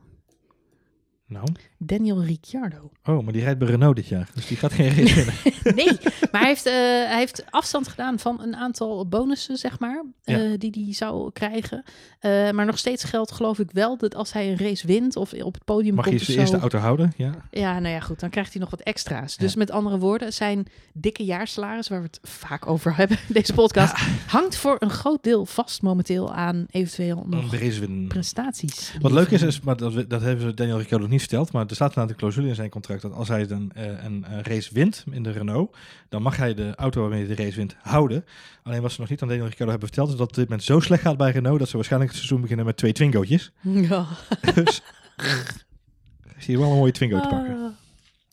B: Nou,
A: Daniel Ricciardo.
B: oh, maar die rijdt bij Renault dit jaar. Dus die gaat geen race winnen.
A: Nee, maar hij heeft, eh, hij heeft afstand gedaan van een aantal bonussen, zeg maar,
B: Ja.
A: eh, die hij zou krijgen. Eh, maar nog steeds geldt, geloof ik wel, dat als hij een race wint of op het podium
B: Mag je
A: komt of
B: zijn eerste
A: zo,
B: auto houden? Ja.
A: ja, nou ja, goed, dan krijgt hij nog wat extra's.
B: Ja.
A: Dus met andere woorden, zijn dikke jaarsalaris, waar we het vaak over hebben in deze podcast, hangt voor een groot deel vast momenteel aan eventueel nog
B: de
A: prestaties.
B: Wat leuk is, is maar dat, dat hebben ze Daniel Ricciardo nog niet verteld, maar er staat een clausule in zijn contract dat als hij dan eh, een, eh, race wint in de Renault, dan mag hij de auto waarmee hij de race wint houden. Alleen wat ze nog niet aan Daniel Ricciardo hebben verteld, is dat het dit moment zo slecht gaat bij Renault dat ze waarschijnlijk het seizoen beginnen met twee Twingootjes.
A: Ja.
B: dus zie je wel een mooie Twingo te pakken.
A: Ah,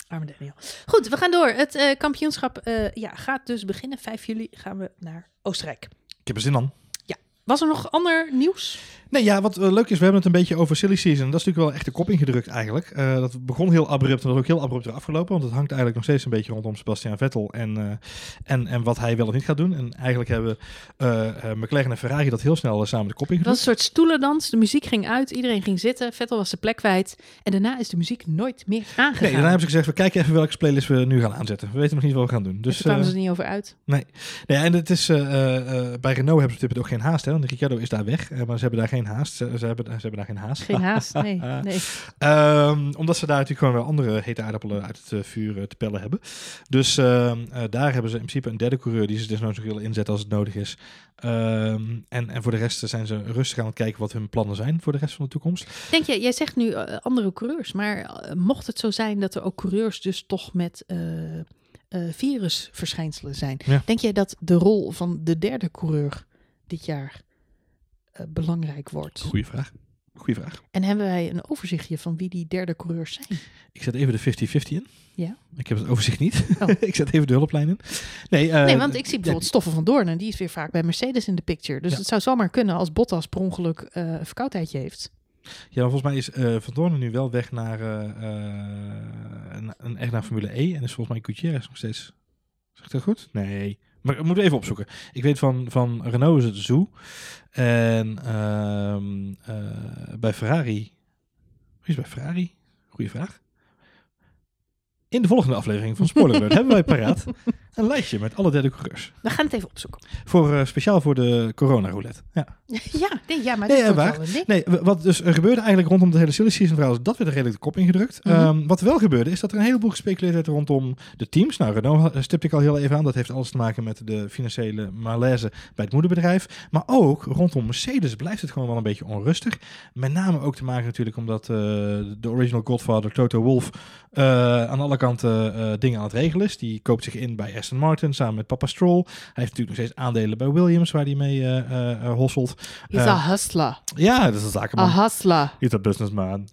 A: arme Daniel. Goed, we gaan door. Het eh, kampioenschap ja, gaat dus beginnen. 5 juli gaan we naar Oostenrijk.
B: Ik heb er zin aan.
A: Was er nog ander nieuws?
B: Nee, ja, wat eh, leuk is, we hebben het een beetje over silly season. Dat is natuurlijk wel echt de kop ingedrukt eigenlijk. Eh, dat begon heel abrupt en dat is ook heel abrupt weer afgelopen. Want het hangt eigenlijk nog steeds een beetje rondom Sebastian Vettel en, eh, en, en wat hij wel of niet gaat doen. En eigenlijk hebben McLaren en Ferrari dat heel snel samen de kop
A: Het was
B: ingedrukt.
A: een soort stoelendans. De muziek ging uit. Iedereen ging zitten. Vettel was zijn plek kwijt. En daarna is de muziek nooit meer aangegaan.
B: Nee, daarna hebben ze gezegd, we kijken even welke playlist we nu gaan aanzetten. We weten nog niet wat we gaan doen.
A: dus daar kwamen ze er niet over uit.
B: Nee, en het is, bij Renault hebben ze op dit moment ook geen haast. Hè, want Ricciardo is daar weg, maar ze hebben daar geen haast. Ze, ze hebben, ze hebben daar geen haast.
A: Geen haast. Nee, nee.
B: Ehm, omdat ze daar natuurlijk gewoon andere hete aardappelen uit het eh, vuur eh, te pellen hebben. Dus ehm, eh, daar hebben ze in principe een derde coureur die ze dus nou zo willen inzetten als het nodig is. Ehm, en, en voor de rest zijn ze rustig aan het kijken wat hun plannen zijn voor de rest van de toekomst.
A: Denk je, jij zegt nu eh, andere coureurs. Maar eh, mocht het zo zijn dat er ook coureurs dus toch met eh, eh, virusverschijnselen zijn.
B: Ja.
A: Denk jij dat de rol van de derde coureur dit jaar eh, belangrijk wordt?
B: Goeie vraag. Goeie vraag.
A: En hebben wij een overzichtje van wie die derde coureurs zijn?
B: Ik zet even de 50-50 in.
A: Ja.
B: Ik heb het overzicht niet.
A: Oh.
B: ik zet even de hulplijn in. Nee, eh,
A: nee, want ik zie bijvoorbeeld Stoffen van Doorn en die is weer vaak bij Mercedes in de picture. Dus
B: Ja.
A: het zou zomaar kunnen als Bottas per ongeluk eh, een verkoudheidje heeft.
B: Ja, volgens mij is eh, Van Doorn nu wel weg naar, eh, eh, een, een, echt naar Formule E. En is volgens mij Gutierrez nog steeds. Zeg ik dat goed? Nee. Maar ik moet even opzoeken. Ik weet van, van Renault is het Zoo. En ehm, eh, bij Ferrari. Wie is bij Ferrari? Goeie vraag. In de volgende aflevering van Spoiler Alert hebben wij paraat een lijstje met alle derde coureurs.
A: We gaan het even opzoeken.
B: Voor, eh, speciaal voor de corona roulette. Ja.
A: ja, nee, ja, maar
B: Nee, ja,
A: wordt
B: waar.
A: wel.
B: Nee, w- wat dus er gebeurde eigenlijk rondom de hele silly season verhaal, is dat werd er redelijk de kop ingedrukt.
A: Mhm.
B: Ehm, wat wel gebeurde, is dat er een heleboel gespeculeerd werd rondom de teams. Nou, Renault ha- stipte ik al heel even aan. Dat heeft alles te maken met de financiële malaise bij het moederbedrijf. Maar ook rondom Mercedes blijft het gewoon wel een beetje onrustig. Met name ook te maken natuurlijk omdat eh, de original Godfather Toto Wolff eh, aan alle kanten eh, dingen aan het regelen is. Die koopt zich in bij Aston Martin samen met papa Stroll. Hij heeft natuurlijk nog steeds aandelen bij Williams, waar hij mee eh, eh, eh, hosselt.
A: Is een hustler.
B: Ja, dat is een zakenman.
A: A hustler.
B: He's a businessman.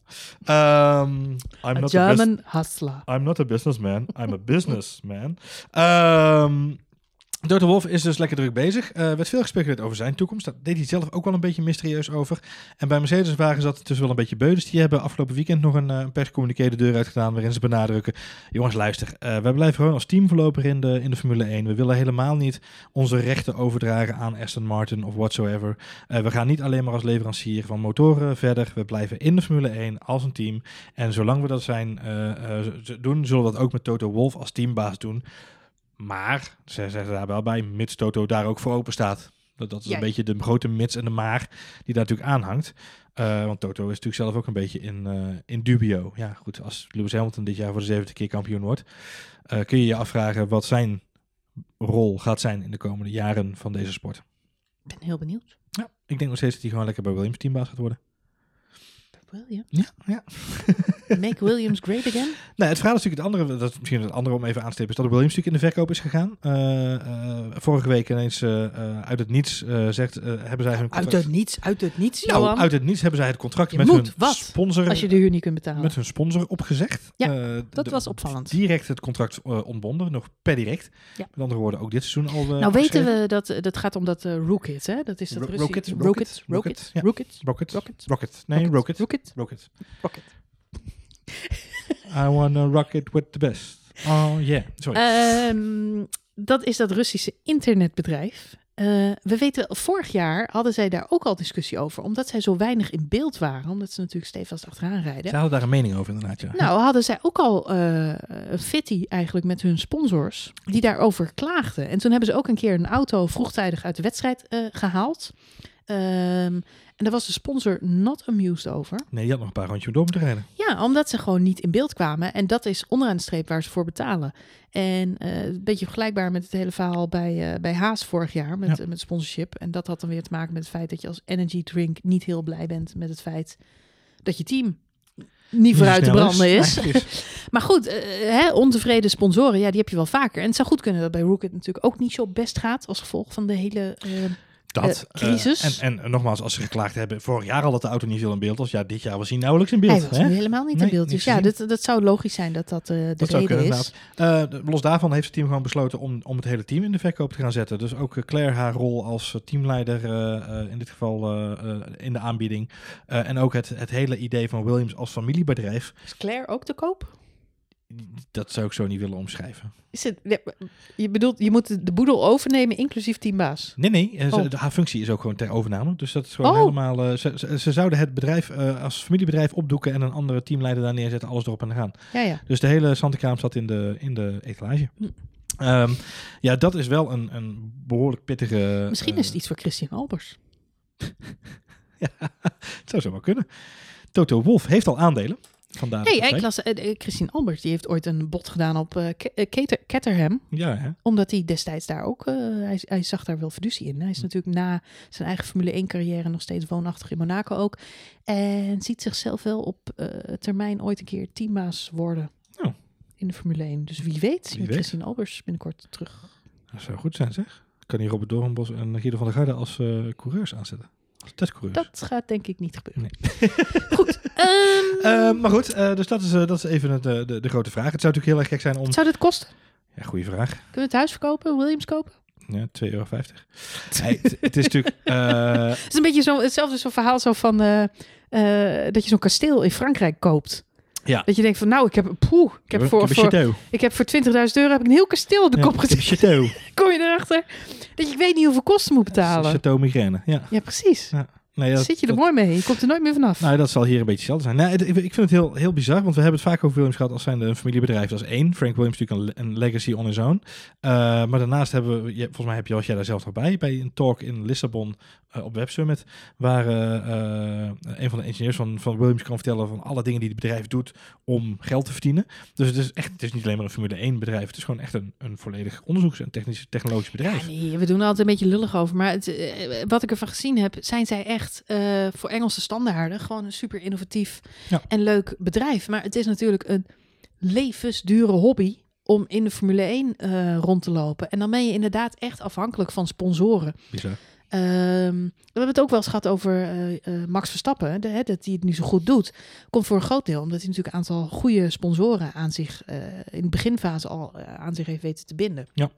B: Um, I'm,
A: A
B: not a
A: German hustler.
B: I'm not a businessman. I'm a businessman. Um, Toto Wolff is dus lekker druk bezig. Er werd veel gespeculeerd over zijn toekomst. Daar deed hij zelf ook wel een beetje mysterieus over. En bij Mercedes waren zat het dus wel een beetje beu. Dus die hebben afgelopen weekend nog een uh, perscommuniqué de deur uitgedaan... waarin ze benadrukken... jongens, luister, uh, wij blijven gewoon als team voorlopig in de, in de Formule 1. We willen helemaal niet onze rechten overdragen aan Aston Martin of whatsoever. We gaan niet alleen maar als leverancier van motoren verder. We blijven in de Formule 1 als een team. En zolang we dat zijn doen, zullen we dat ook met Toto Wolff als teambaas doen... Maar, ze zeggen daar wel bij, mits Toto daar ook voor open staat. Dat, dat is
A: Ja.
B: een beetje de grote mits en de maar die daar natuurlijk aanhangt. Uh, want Toto is natuurlijk zelf ook een beetje in, uh, in dubio. Ja, goed, als Lewis Hamilton dit jaar voor de zevende keer kampioen wordt, uh, kun je je afvragen wat zijn rol gaat zijn in de komende jaren van deze sport.
A: Ik ben heel benieuwd.
B: Ja, ik denk nog steeds dat hij gewoon lekker bij Williams teambaas gaat worden.
A: Williams?
B: Ja, ja.
A: Make Williams great again?
B: Nee, het verhaal is natuurlijk het andere, dat is misschien het andere om even aan te stippen, is dat Williams natuurlijk in de verkoop is gegaan. Uh, uh, vorige week ineens uh, uit het niets zegt, hebben zij hun contract...
A: Uit het niets, uit het niets,
B: nou,
A: Johan.
B: uit het niets hebben zij het contract
A: Je
B: met
A: moet
B: hun
A: wat,
B: sponsor...
A: Als je de huur niet kunt betalen.
B: Met hun sponsor opgezegd.
A: Ja, dat was opvallend.
B: Direct het contract ontbonden, nog per direct.
A: Ja.
B: Met andere woorden, ook dit seizoen al
A: Nou weten we dat, dat gaat om dat Rocket, hè? Dat is dat.
B: Rocket,
A: Rocket,
B: Rocket,
A: Rocket. Rocket,
B: Rocket,
A: Rocket,
B: Rocket. Nee, Rocket.
A: Rocket,
B: Rocket.
A: Rocket.
B: I wanna rocket with the best. Oh yeah, sorry.
A: Um, dat is dat Russische internetbedrijf. Uh, we weten, vorig jaar hadden zij daar ook al discussie over, omdat zij zo weinig in beeld waren, omdat ze natuurlijk stevast achteraan rijden.
B: Ze hadden daar een mening over inderdaad, ja.
A: Nou, hadden zij ook al uh, een fitty eigenlijk met hun sponsors, die daarover klaagden. En toen hebben ze ook een keer een auto vroegtijdig uit de wedstrijd uh, gehaald. Um, en daar was de sponsor not amused over.
B: Nee, die had nog een paar rondjes door moeten rijden.
A: Ja, omdat ze gewoon niet in beeld kwamen. En dat is onderaan de streep waar ze voor betalen. En uh, een beetje vergelijkbaar met het hele verhaal bij, uh, bij Haas vorig jaar met, ja. met sponsorship. En dat had dan weer te maken met het feit dat je als energy drink niet heel blij bent met het feit dat je team niet vooruit te branden is. is. maar goed, uh, hè, ontevreden sponsoren, ja, die heb je wel vaker. En het zou goed kunnen dat bij Rocket natuurlijk ook niet zo best gaat als gevolg van de hele uh,
B: dat,
A: uh, crisis.
B: Uh, en, en nogmaals, als ze geklaagd hebben, vorig jaar al dat de auto niet veel in beeld was. Ja, dit jaar was hij nauwelijks in beeld.
A: Hij was
B: hè?
A: helemaal niet
B: nee,
A: in beeld. Dus ja, dat, dat zou logisch zijn dat dat uh, de
B: dat
A: reden
B: kunnen,
A: is.
B: Uh, los daarvan heeft het team gewoon besloten om, om het hele team in de verkoop te gaan zetten. Dus ook Claire haar rol als teamleider, uh, in dit geval in de aanbieding. en ook het, het hele idee van Williams als familiebedrijf.
A: Is Claire ook te koop?
B: Dat zou ik zo niet willen omschrijven.
A: Is het, je bedoelt, je moet de boedel overnemen, inclusief teambaas?
B: Nee, nee. Oh. Ze, haar functie is ook gewoon ter overname. Dus dat is gewoon oh. helemaal... Uh, ze, ze, ze, zouden het bedrijf uh, als familiebedrijf opdoeken... en een andere teamleider daar neerzetten, alles erop en eraan.
A: Ja, ja.
B: Dus de hele Santekraam zat in de, in de etalage. Hm. Um, ja, dat is wel een, een behoorlijk pittige...
A: Misschien uh, is het iets voor Christian Albers.
B: ja, het zou zo maar kunnen. Toto Wolf heeft al aandelen. Vandaar
A: nee, ik las, uh, Christine Albers, die heeft ooit een bod gedaan op uh, Caterham.
B: Ja, hè?
A: Omdat hij destijds daar ook, uh, hij, hij, zag daar wel fiducie in. Hij is hm. natuurlijk na zijn eigen Formule 1 carrière nog steeds woonachtig in Monaco ook. En ziet zichzelf wel op termijn ooit een keer teambaas worden
B: oh.
A: in de Formule 1. Dus wie weet. Christine Albers binnenkort terug.
B: Dat zou goed zijn zeg. Kan hier Robert Doornbos en Guido van der Garde als coureurs aanzetten. Testcoureurs.
A: Dat gaat denk ik niet gebeuren.
B: Nee.
A: Goed. ehm,
B: Eh, maar goed, eh, dus dat is, eh, dat is even het, eh, de, de grote vraag. Het zou natuurlijk heel erg gek zijn om...
A: wat zou dit kosten?
B: Ja, goede vraag.
A: Kunnen we het huis verkopen? Williams kopen?
B: Ja, 2,50 euro. Nee, het, het is natuurlijk...
A: Het is een beetje zo, hetzelfde zo'n verhaal zo van dat je zo'n kasteel in Frankrijk koopt.
B: Ja.
A: Dat je denkt van nou, ik heb, poeh, ik heb, voor, ik heb voor 20.000 euro heb ik een heel kasteel op de
B: Ja,
A: kop
B: ik heb een
A: gezet. Kom je erachter dat je ik weet niet hoeveel kosten moet betalen.
B: Chateau migraine, ja.
A: Ja, precies.
B: ja. Nee,
A: Dan
B: dat,
A: zit je er
B: dat-
A: mooi mee. Je komt er nooit meer vanaf.
B: Nou, dat zal hier een beetje hetzelfde zijn. Nee, het- ik, ik vind het heel, heel bizar, want we hebben het vaak over Williams gehad als zijn een familiebedrijf. Dat is één. Frank Williams natuurlijk een, een legacy on his own. Eh, maar daarnaast hebben we, je- volgens mij heb je, was jij daar zelf nog bij, bij een talk in Lissabon eh, op Web Summit, waar eh, een van de engineers van, van Williams kan vertellen van alle dingen die het bedrijf doet om geld te verdienen. Dus het is echt, het is niet alleen maar een Formule 1 bedrijf, het is gewoon echt een, een volledig onderzoeks- en technisch, technologisch bedrijf.
A: Ja, nee, we doen er altijd een beetje lullig over. Maar het, wat ik ervan gezien heb, zijn zij echt eh, voor Engelse standaarden gewoon een super innovatief
B: Ja.
A: en leuk bedrijf. Maar het is natuurlijk een levensdure hobby om in de Formule 1 eh, rond te lopen. En dan ben je inderdaad echt afhankelijk van sponsoren.
B: Bizar.
A: Ehm, we hebben het ook wel eens gehad over eh, Max Verstappen, de, hè, dat hij het nu zo goed doet. Komt voor een groot deel omdat hij natuurlijk een aantal goede sponsoren aan zich in de beginfase al aan zich heeft weten te binden.
B: Ja.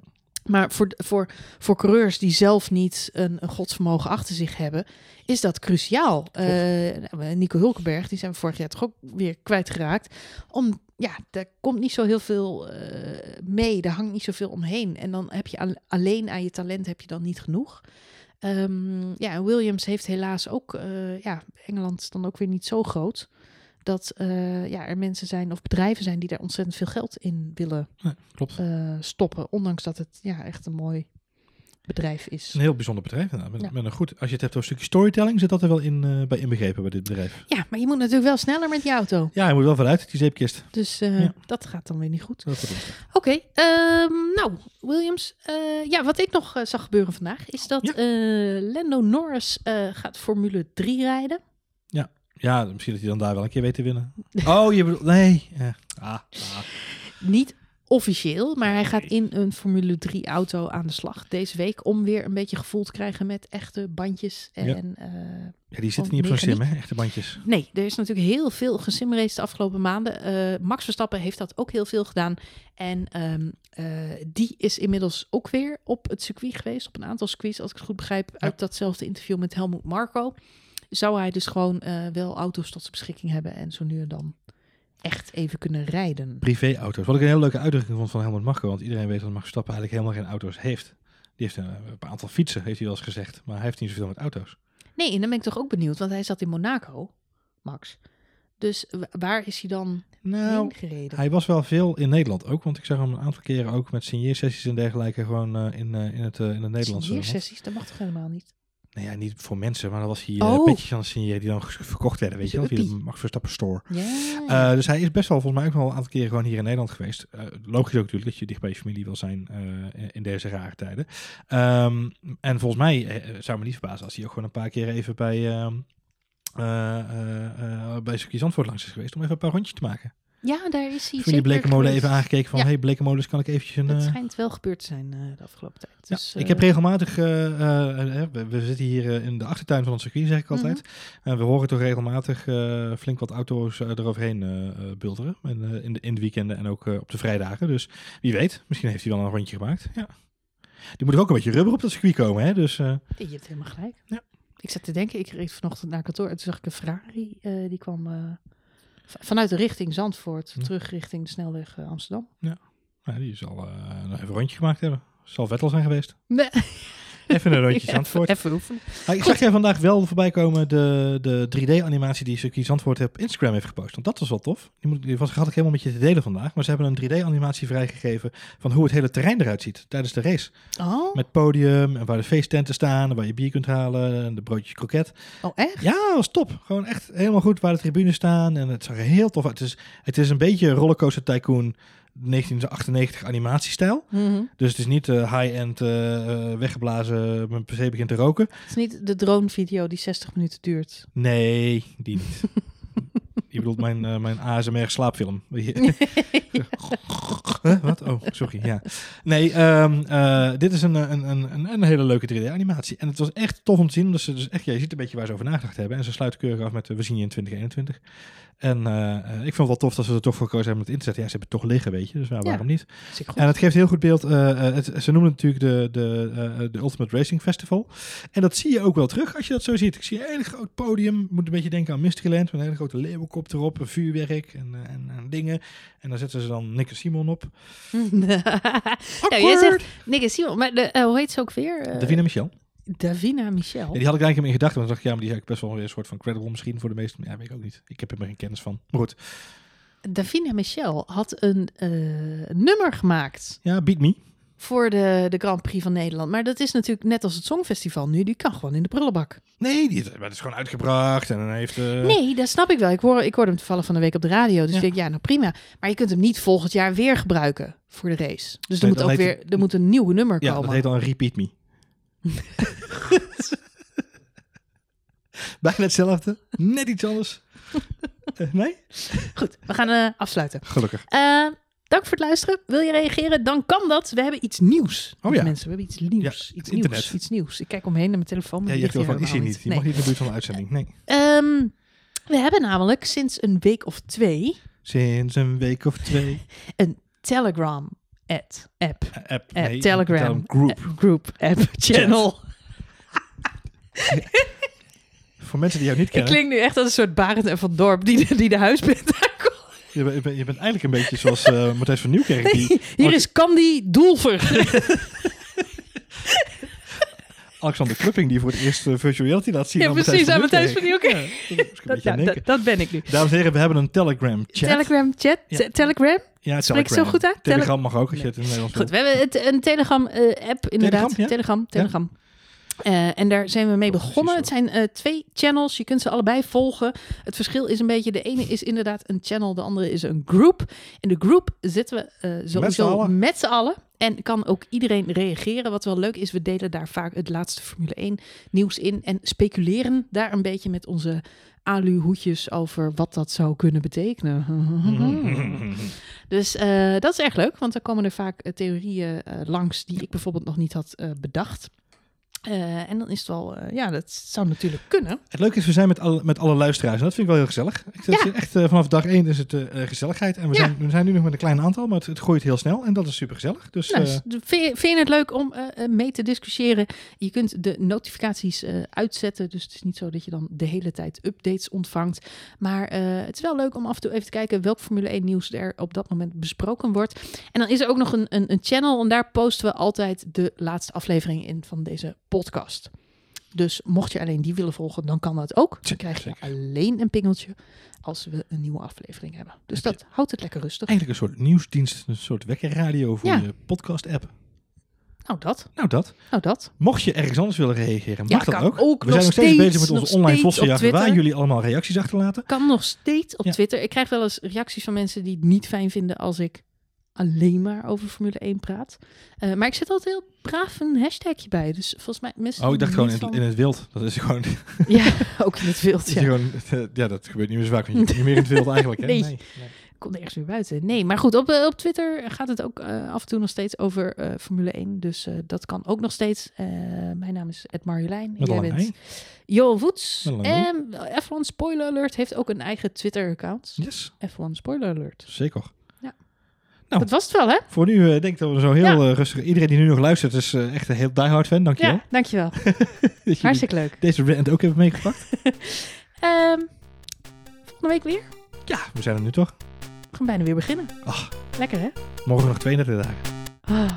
A: Maar voor, voor, voor coureurs die zelf niet een, een godsvermogen achter zich hebben, is dat cruciaal. Eh, Nico Hulkenberg, die zijn we vorig jaar toch ook weer kwijtgeraakt. Om, ja, daar komt niet zo heel veel eh, mee, daar hangt niet zoveel omheen. En dan heb je al- alleen aan je talent heb je dan niet genoeg. Ehm, ja, Williams heeft helaas ook, eh, ja, Engeland is dan ook weer niet zo groot. Dat eh, ja, er mensen zijn of bedrijven zijn die daar ontzettend veel geld in willen
B: Ja, klopt.
A: eh, stoppen. Ondanks dat het ja, echt een mooi bedrijf is.
B: Een heel bijzonder bedrijf. inderdaad. Met,
A: Ja.
B: met een goed, als je het hebt over een stukje storytelling, zit dat er wel in, eh, bij inbegrepen bij dit bedrijf.
A: Ja, maar je moet natuurlijk wel sneller met je auto.
B: Ja, je moet wel vanuit die zeepkist.
A: Dus
B: Ja.
A: dat gaat dan weer niet goed. Oké, ehm, nou, Williams. ja, wat ik nog zag gebeuren vandaag is dat
B: Ja.
A: Lando Norris gaat Formule 3 rijden.
B: Ja, misschien dat hij dan daar wel een keer weet te winnen. Oh, je bedoelt... Nee. Ja. Ah, ah.
A: Niet officieel, maar hij gaat in een Formule 3 auto aan de slag deze week om weer een beetje gevoel te krijgen met echte bandjes en eh,
B: Ja, die zitten niet op zo'n sim, hè? Echte bandjes.
A: Nee, er is natuurlijk heel veel gesimraced de afgelopen maanden. Eh, Max Verstappen heeft dat ook heel veel gedaan. En ehm, eh, die is inmiddels ook weer op het circuit geweest. Op een aantal circuits, als ik het goed begrijp. Uit datzelfde interview met Helmut Marco. Zou hij dus gewoon eh, wel auto's tot zijn beschikking hebben. En zo nu en dan echt even kunnen rijden.
B: Privéauto's. Wat ik een hele leuke uitdrukking vond van Helmut Marko. Want iedereen weet dat Max Verstappen eigenlijk helemaal geen auto's heeft. Die heeft een, een aantal fietsen, heeft hij wel eens gezegd. Maar hij heeft niet zoveel met auto's.
A: Nee, en dan ben ik toch ook benieuwd. Want hij zat in Monaco, Max. Dus wa- waar is hij dan
B: Nou,
A: heen gereden?
B: hij was wel veel in Nederland ook. Want ik zag hem een aantal keren ook met signeersessies en dergelijke. Gewoon eh, in, eh, in, het, eh, in het Nederlands. land.
A: sessies, dat mag toch helemaal niet?
B: Nee, ja, niet voor mensen, maar dan was hij eh,
A: Oh.
B: petjes aan het signeren die dan verkocht werden, weet je wel, via de. Max Verstappen store. Eh, dus hij is best wel volgens mij ook wel een aantal keren gewoon hier in Nederland geweest. Eh, logisch ook natuurlijk dat je dicht bij je familie wil zijn in deze rare tijden. Ehm, en volgens mij zou me niet verbazen als hij ook gewoon een paar keer even bij, ehm eh eh eh, bij Circuit Zandvoort langs is geweest om even een paar rondjes te maken.
A: Ja, daar is hij zeker
B: Blekenmolen
A: geweest.
B: even aangekeken van,
A: Ja.
B: hey Blekenmolens, kan ik eventjes een...
A: Het
B: eh,
A: schijnt wel gebeurd te zijn eh, de afgelopen tijd.
B: Ja,
A: Dus,
B: ik heb regelmatig, eh, eh, eh, we, we zitten hier in de achtertuin van het circuit, zeg ik altijd.
A: Mhm.
B: En we horen toch regelmatig eh, flink wat auto's eroverheen bulderen. En, eh, in, de, in de weekenden en ook op de vrijdagen. Dus wie weet, misschien heeft hij wel een rondje gemaakt. Ja. Die moet er ook een beetje rubber op dat circuit komen, hè? Dus eh,
A: Je hebt helemaal gelijk.
B: Ja.
A: Ik zat te denken, ik reed vanochtend naar kantoor en toen zag ik een Ferrari. eh, die kwam eh, vanuit de richting Zandvoort,
B: Ja.
A: terug richting de snelweg eh, Amsterdam.
B: nou, die zal eh, nog even een rondje gemaakt hebben. Zal Vettel zijn geweest.
A: Nee.
B: Even een rondje Zandvoort.
A: Even oefenen.
B: Ah, ik zag jij vandaag wel voorbij komen de, de 3D-animatie die Circuit Zandvoort op Instagram heeft gepost. Want dat was wel tof. Die, moet, die was, had ik helemaal met je te delen vandaag. Maar ze hebben een 3D-animatie vrijgegeven van hoe het hele terrein eruit ziet tijdens de race.
A: Oh,
B: Met podium en waar de feesttenten staan en waar je bier kunt halen en de broodjes kroket.
A: oh echt?
B: Ja, dat was top. Gewoon echt helemaal goed waar de tribunes staan. En het zag er heel tof uit. Het is, het is een beetje Rollercoaster Tycoon 1998 animatiestijl.
A: Mhm.
B: Dus het is niet eh, high-end eh, eh, weggeblazen, mijn PC begint te roken.
A: Het is niet de drone video die 60 minuten duurt.
B: Nee, die niet. Je bedoelt mijn, mijn ASMR slaapfilm. Huh? Wat? Oh, sorry. Ja. Nee, ehm, eh, dit is een, een, een, een hele leuke 3D-animatie. En het was echt tof om te zien. Omdat ze dus echt, ja, je ziet een beetje waar ze over nagedacht hebben. En ze sluiten keurig af met uh, We zien je in 2021. En eh, ik vind het wel tof dat ze er toch voor gekozen hebben om het in te zetten. Ja, ze hebben het toch liggen, weet je. Dus nou,
A: Ja.
B: waarom niet? En het geeft heel goed beeld. eh, eh, het, ze noemen het natuurlijk de, de, eh, de Ultimate Racing Festival. En dat zie je ook wel terug als je dat zo ziet. Ik zie een hele groot podium. Moet een beetje denken aan Mysteryland. Met een hele grote leeuwenkop erop. Een vuurwerk en, eh, en, en dingen. En daar zetten ze dan Nick en Simon op.
A: ja, jij zegt Nick en Simon, maar de, eh, hoe heet ze ook weer? Eh,
B: Davina Michel.
A: Davina Michel.
B: Ja, die had ik eigenlijk in gedachten. Want ik dacht, ja, maar die is eigenlijk best wel weer een soort van credible misschien voor de meesten. Ja, weet ik ook niet. Ik heb er maar geen kennis van. Maar goed.
A: Davina Michel had een eh, nummer gemaakt
B: Ja, Beat Me.
A: voor de, de Grand Prix van Nederland. Maar dat is natuurlijk net als het Songfestival nu. Die kan gewoon in de prullenbak.
B: Nee, die dat is gewoon uitgebracht. En dan heeft... eh,
A: Nee, dat snap ik wel. Ik, hoor, ik hoorde hem toevallig van de week op de radio. Dus
B: Ja.
A: ik denk, ja, nou prima. Maar je kunt hem niet volgend jaar weer gebruiken voor de race. Dus er
B: Nee,
A: moet
B: dan
A: ook weer er moet een nieuw nummer
B: Ja,
A: komen.
B: dat heet dan Repeat Me. Bijna hetzelfde. Net iets anders. Eh, nee?
A: Goed, we gaan eh, afsluiten.
B: Gelukkig.
A: Eh, dank voor het luisteren. Wil je reageren? Dan kan dat. We hebben iets nieuws.
B: Oh ja.
A: Mensen, we hebben iets nieuws.
B: Ja,
A: iets nieuws. Iets nieuws. Ik kijk omheen naar mijn telefoon. maar
B: Ja, je van, is
A: hier
B: niet. Je mag niet in de buurt van de uitzending. Nee.
A: Ehm, we hebben namelijk sinds een week of twee
B: Sinds een week of twee.
A: een Telegram ad, app.
B: App, nee,
A: Telegram.
B: Group.
A: eh, group app channel.
B: Voor mensen die jou niet
A: Ik
B: kennen.
A: klink nu echt als een soort Barend en van Dorp die de, die de huisband aankomt.
B: Je, bent- je, eigenlijk een beetje zoals eh Matthijs van Nieuwkerk. Die
A: Hier is Candy Doelver.
B: Alexander Klupping die voor het eerst eh, virtual reality laat zien.
A: Ja, precies, aan Matthijs van
B: Nieuwkerk. Ja,
A: Dat, ja, ben ik nu.
B: Dames en heren, we hebben een Telegram chat.
A: Telegram chat?
B: Ja.
A: Te- Telegram?
B: ja,
A: Spreek ik zo goed uit? Tele-
B: Telegram mag ook als je het in het Nederlands
A: Goed, we hebben het, een Telegram-app inderdaad.
B: Telegram, ja?
A: Telegram, Telegram. Eh, en daar zijn we mee begonnen. Het zijn eh, twee channels. Je kunt ze allebei volgen. Het verschil is een beetje: de ene is inderdaad een channel, de andere is een group. In de group zitten we
B: z'n
A: sowieso met z'n allen. En kan ook iedereen reageren. Wat wel leuk is, we delen daar vaak het laatste Formule 1 nieuws in. En speculeren daar een beetje met onze alu-hoedjes over wat dat zou kunnen betekenen. Dus dat is erg leuk, want dan komen er vaak theorieën langs die ik bijvoorbeeld nog niet had bedacht. Eh, en dan is het wel, eh, ja, dat zou natuurlijk kunnen.
B: Het leuke is, we zijn met alle, met alle luisteraars. En dat vind ik wel heel gezellig. Ik,
A: Ja.
B: echt, eh, vanaf dag één is het gezelligheid. En we,
A: Ja.
B: zijn, we zijn nu nog met een klein aantal, maar het, het groeit heel snel. En dat is super gezellig. Dus
A: Nou,
B: eh,
A: s- vind, je, vind je het leuk om mee te discussiëren? Je kunt de notificaties uitzetten, dus het is niet zo dat je dan de hele tijd updates ontvangt. Maar het is wel leuk om af en toe even te kijken welk Formule 1 nieuws er op dat moment besproken wordt. En dan is er ook nog een, een, een channel en daar posten we altijd de laatste aflevering in van deze podcast. Dus mocht je alleen die willen volgen, dan kan dat ook. Dan krijg je alleen een pingeltje als we een nieuwe aflevering hebben. Dus dat houdt het lekker rustig.
B: eigenlijk een soort nieuwsdienst, een soort wekkerradio voor
A: Ja.
B: je podcast-app.
A: Nou dat,
B: Nou, dat.
A: nou dat.
B: Mocht je ergens anders willen reageren,
A: Ja,
B: mag dat ook.
A: ook
B: we zijn
A: nog
B: steeds
A: steeds,
B: bezig met onze online vossenjachten, waar jullie allemaal reacties achterlaten.
A: kan nog steeds op. Twitter. Ik krijg wel eens reacties van mensen die het niet fijn vinden als ik alleen maar over Formule 1 praat. Eh, maar ik zet altijd heel braaf een hashtagje bij. Dus volgens mij mensen.
B: Oh, ik dacht gewoon in,
A: van-
B: in het wild. Dat is gewoon,
A: Ja, ook in het wild. Ja.
B: gewoon eh, ja, dat gebeurt niet meer zo vaak. want Je bent niet meer in het wild eigenlijk. Hè?
A: Nee. Komt ergens weer buiten. Nee, maar goed, op, eh, op Twitter gaat het ook af en toe nog steeds over Formule 1. Dus dat kan ook nog steeds. Mijn naam is Ed Marjolein. Jij bent
B: ei.
A: Joel Voets. En F1 Spoiler Alert heeft ook een eigen Twitter-account.
B: Yes,
A: F1 Spoiler Alert.
B: zeker. Nou.
A: Dat was het wel, hè?
B: Voor nu eh, denk ik dat we zo heel
A: Ja.
B: eh, rustig... Iedereen die nu nog luistert is eh, echt een heel diehard fan. Dankjewel.
A: Ja, dankjewel. Hartstikke leuk.
B: deze rant ook hebben meegepakt.
A: Ehm, volgende week weer.
B: ja, we zijn er nu toch.
A: We gaan bijna weer beginnen.
B: Ach.
A: Lekker, hè?
B: Morgen nog 32 dagen.
A: Ah,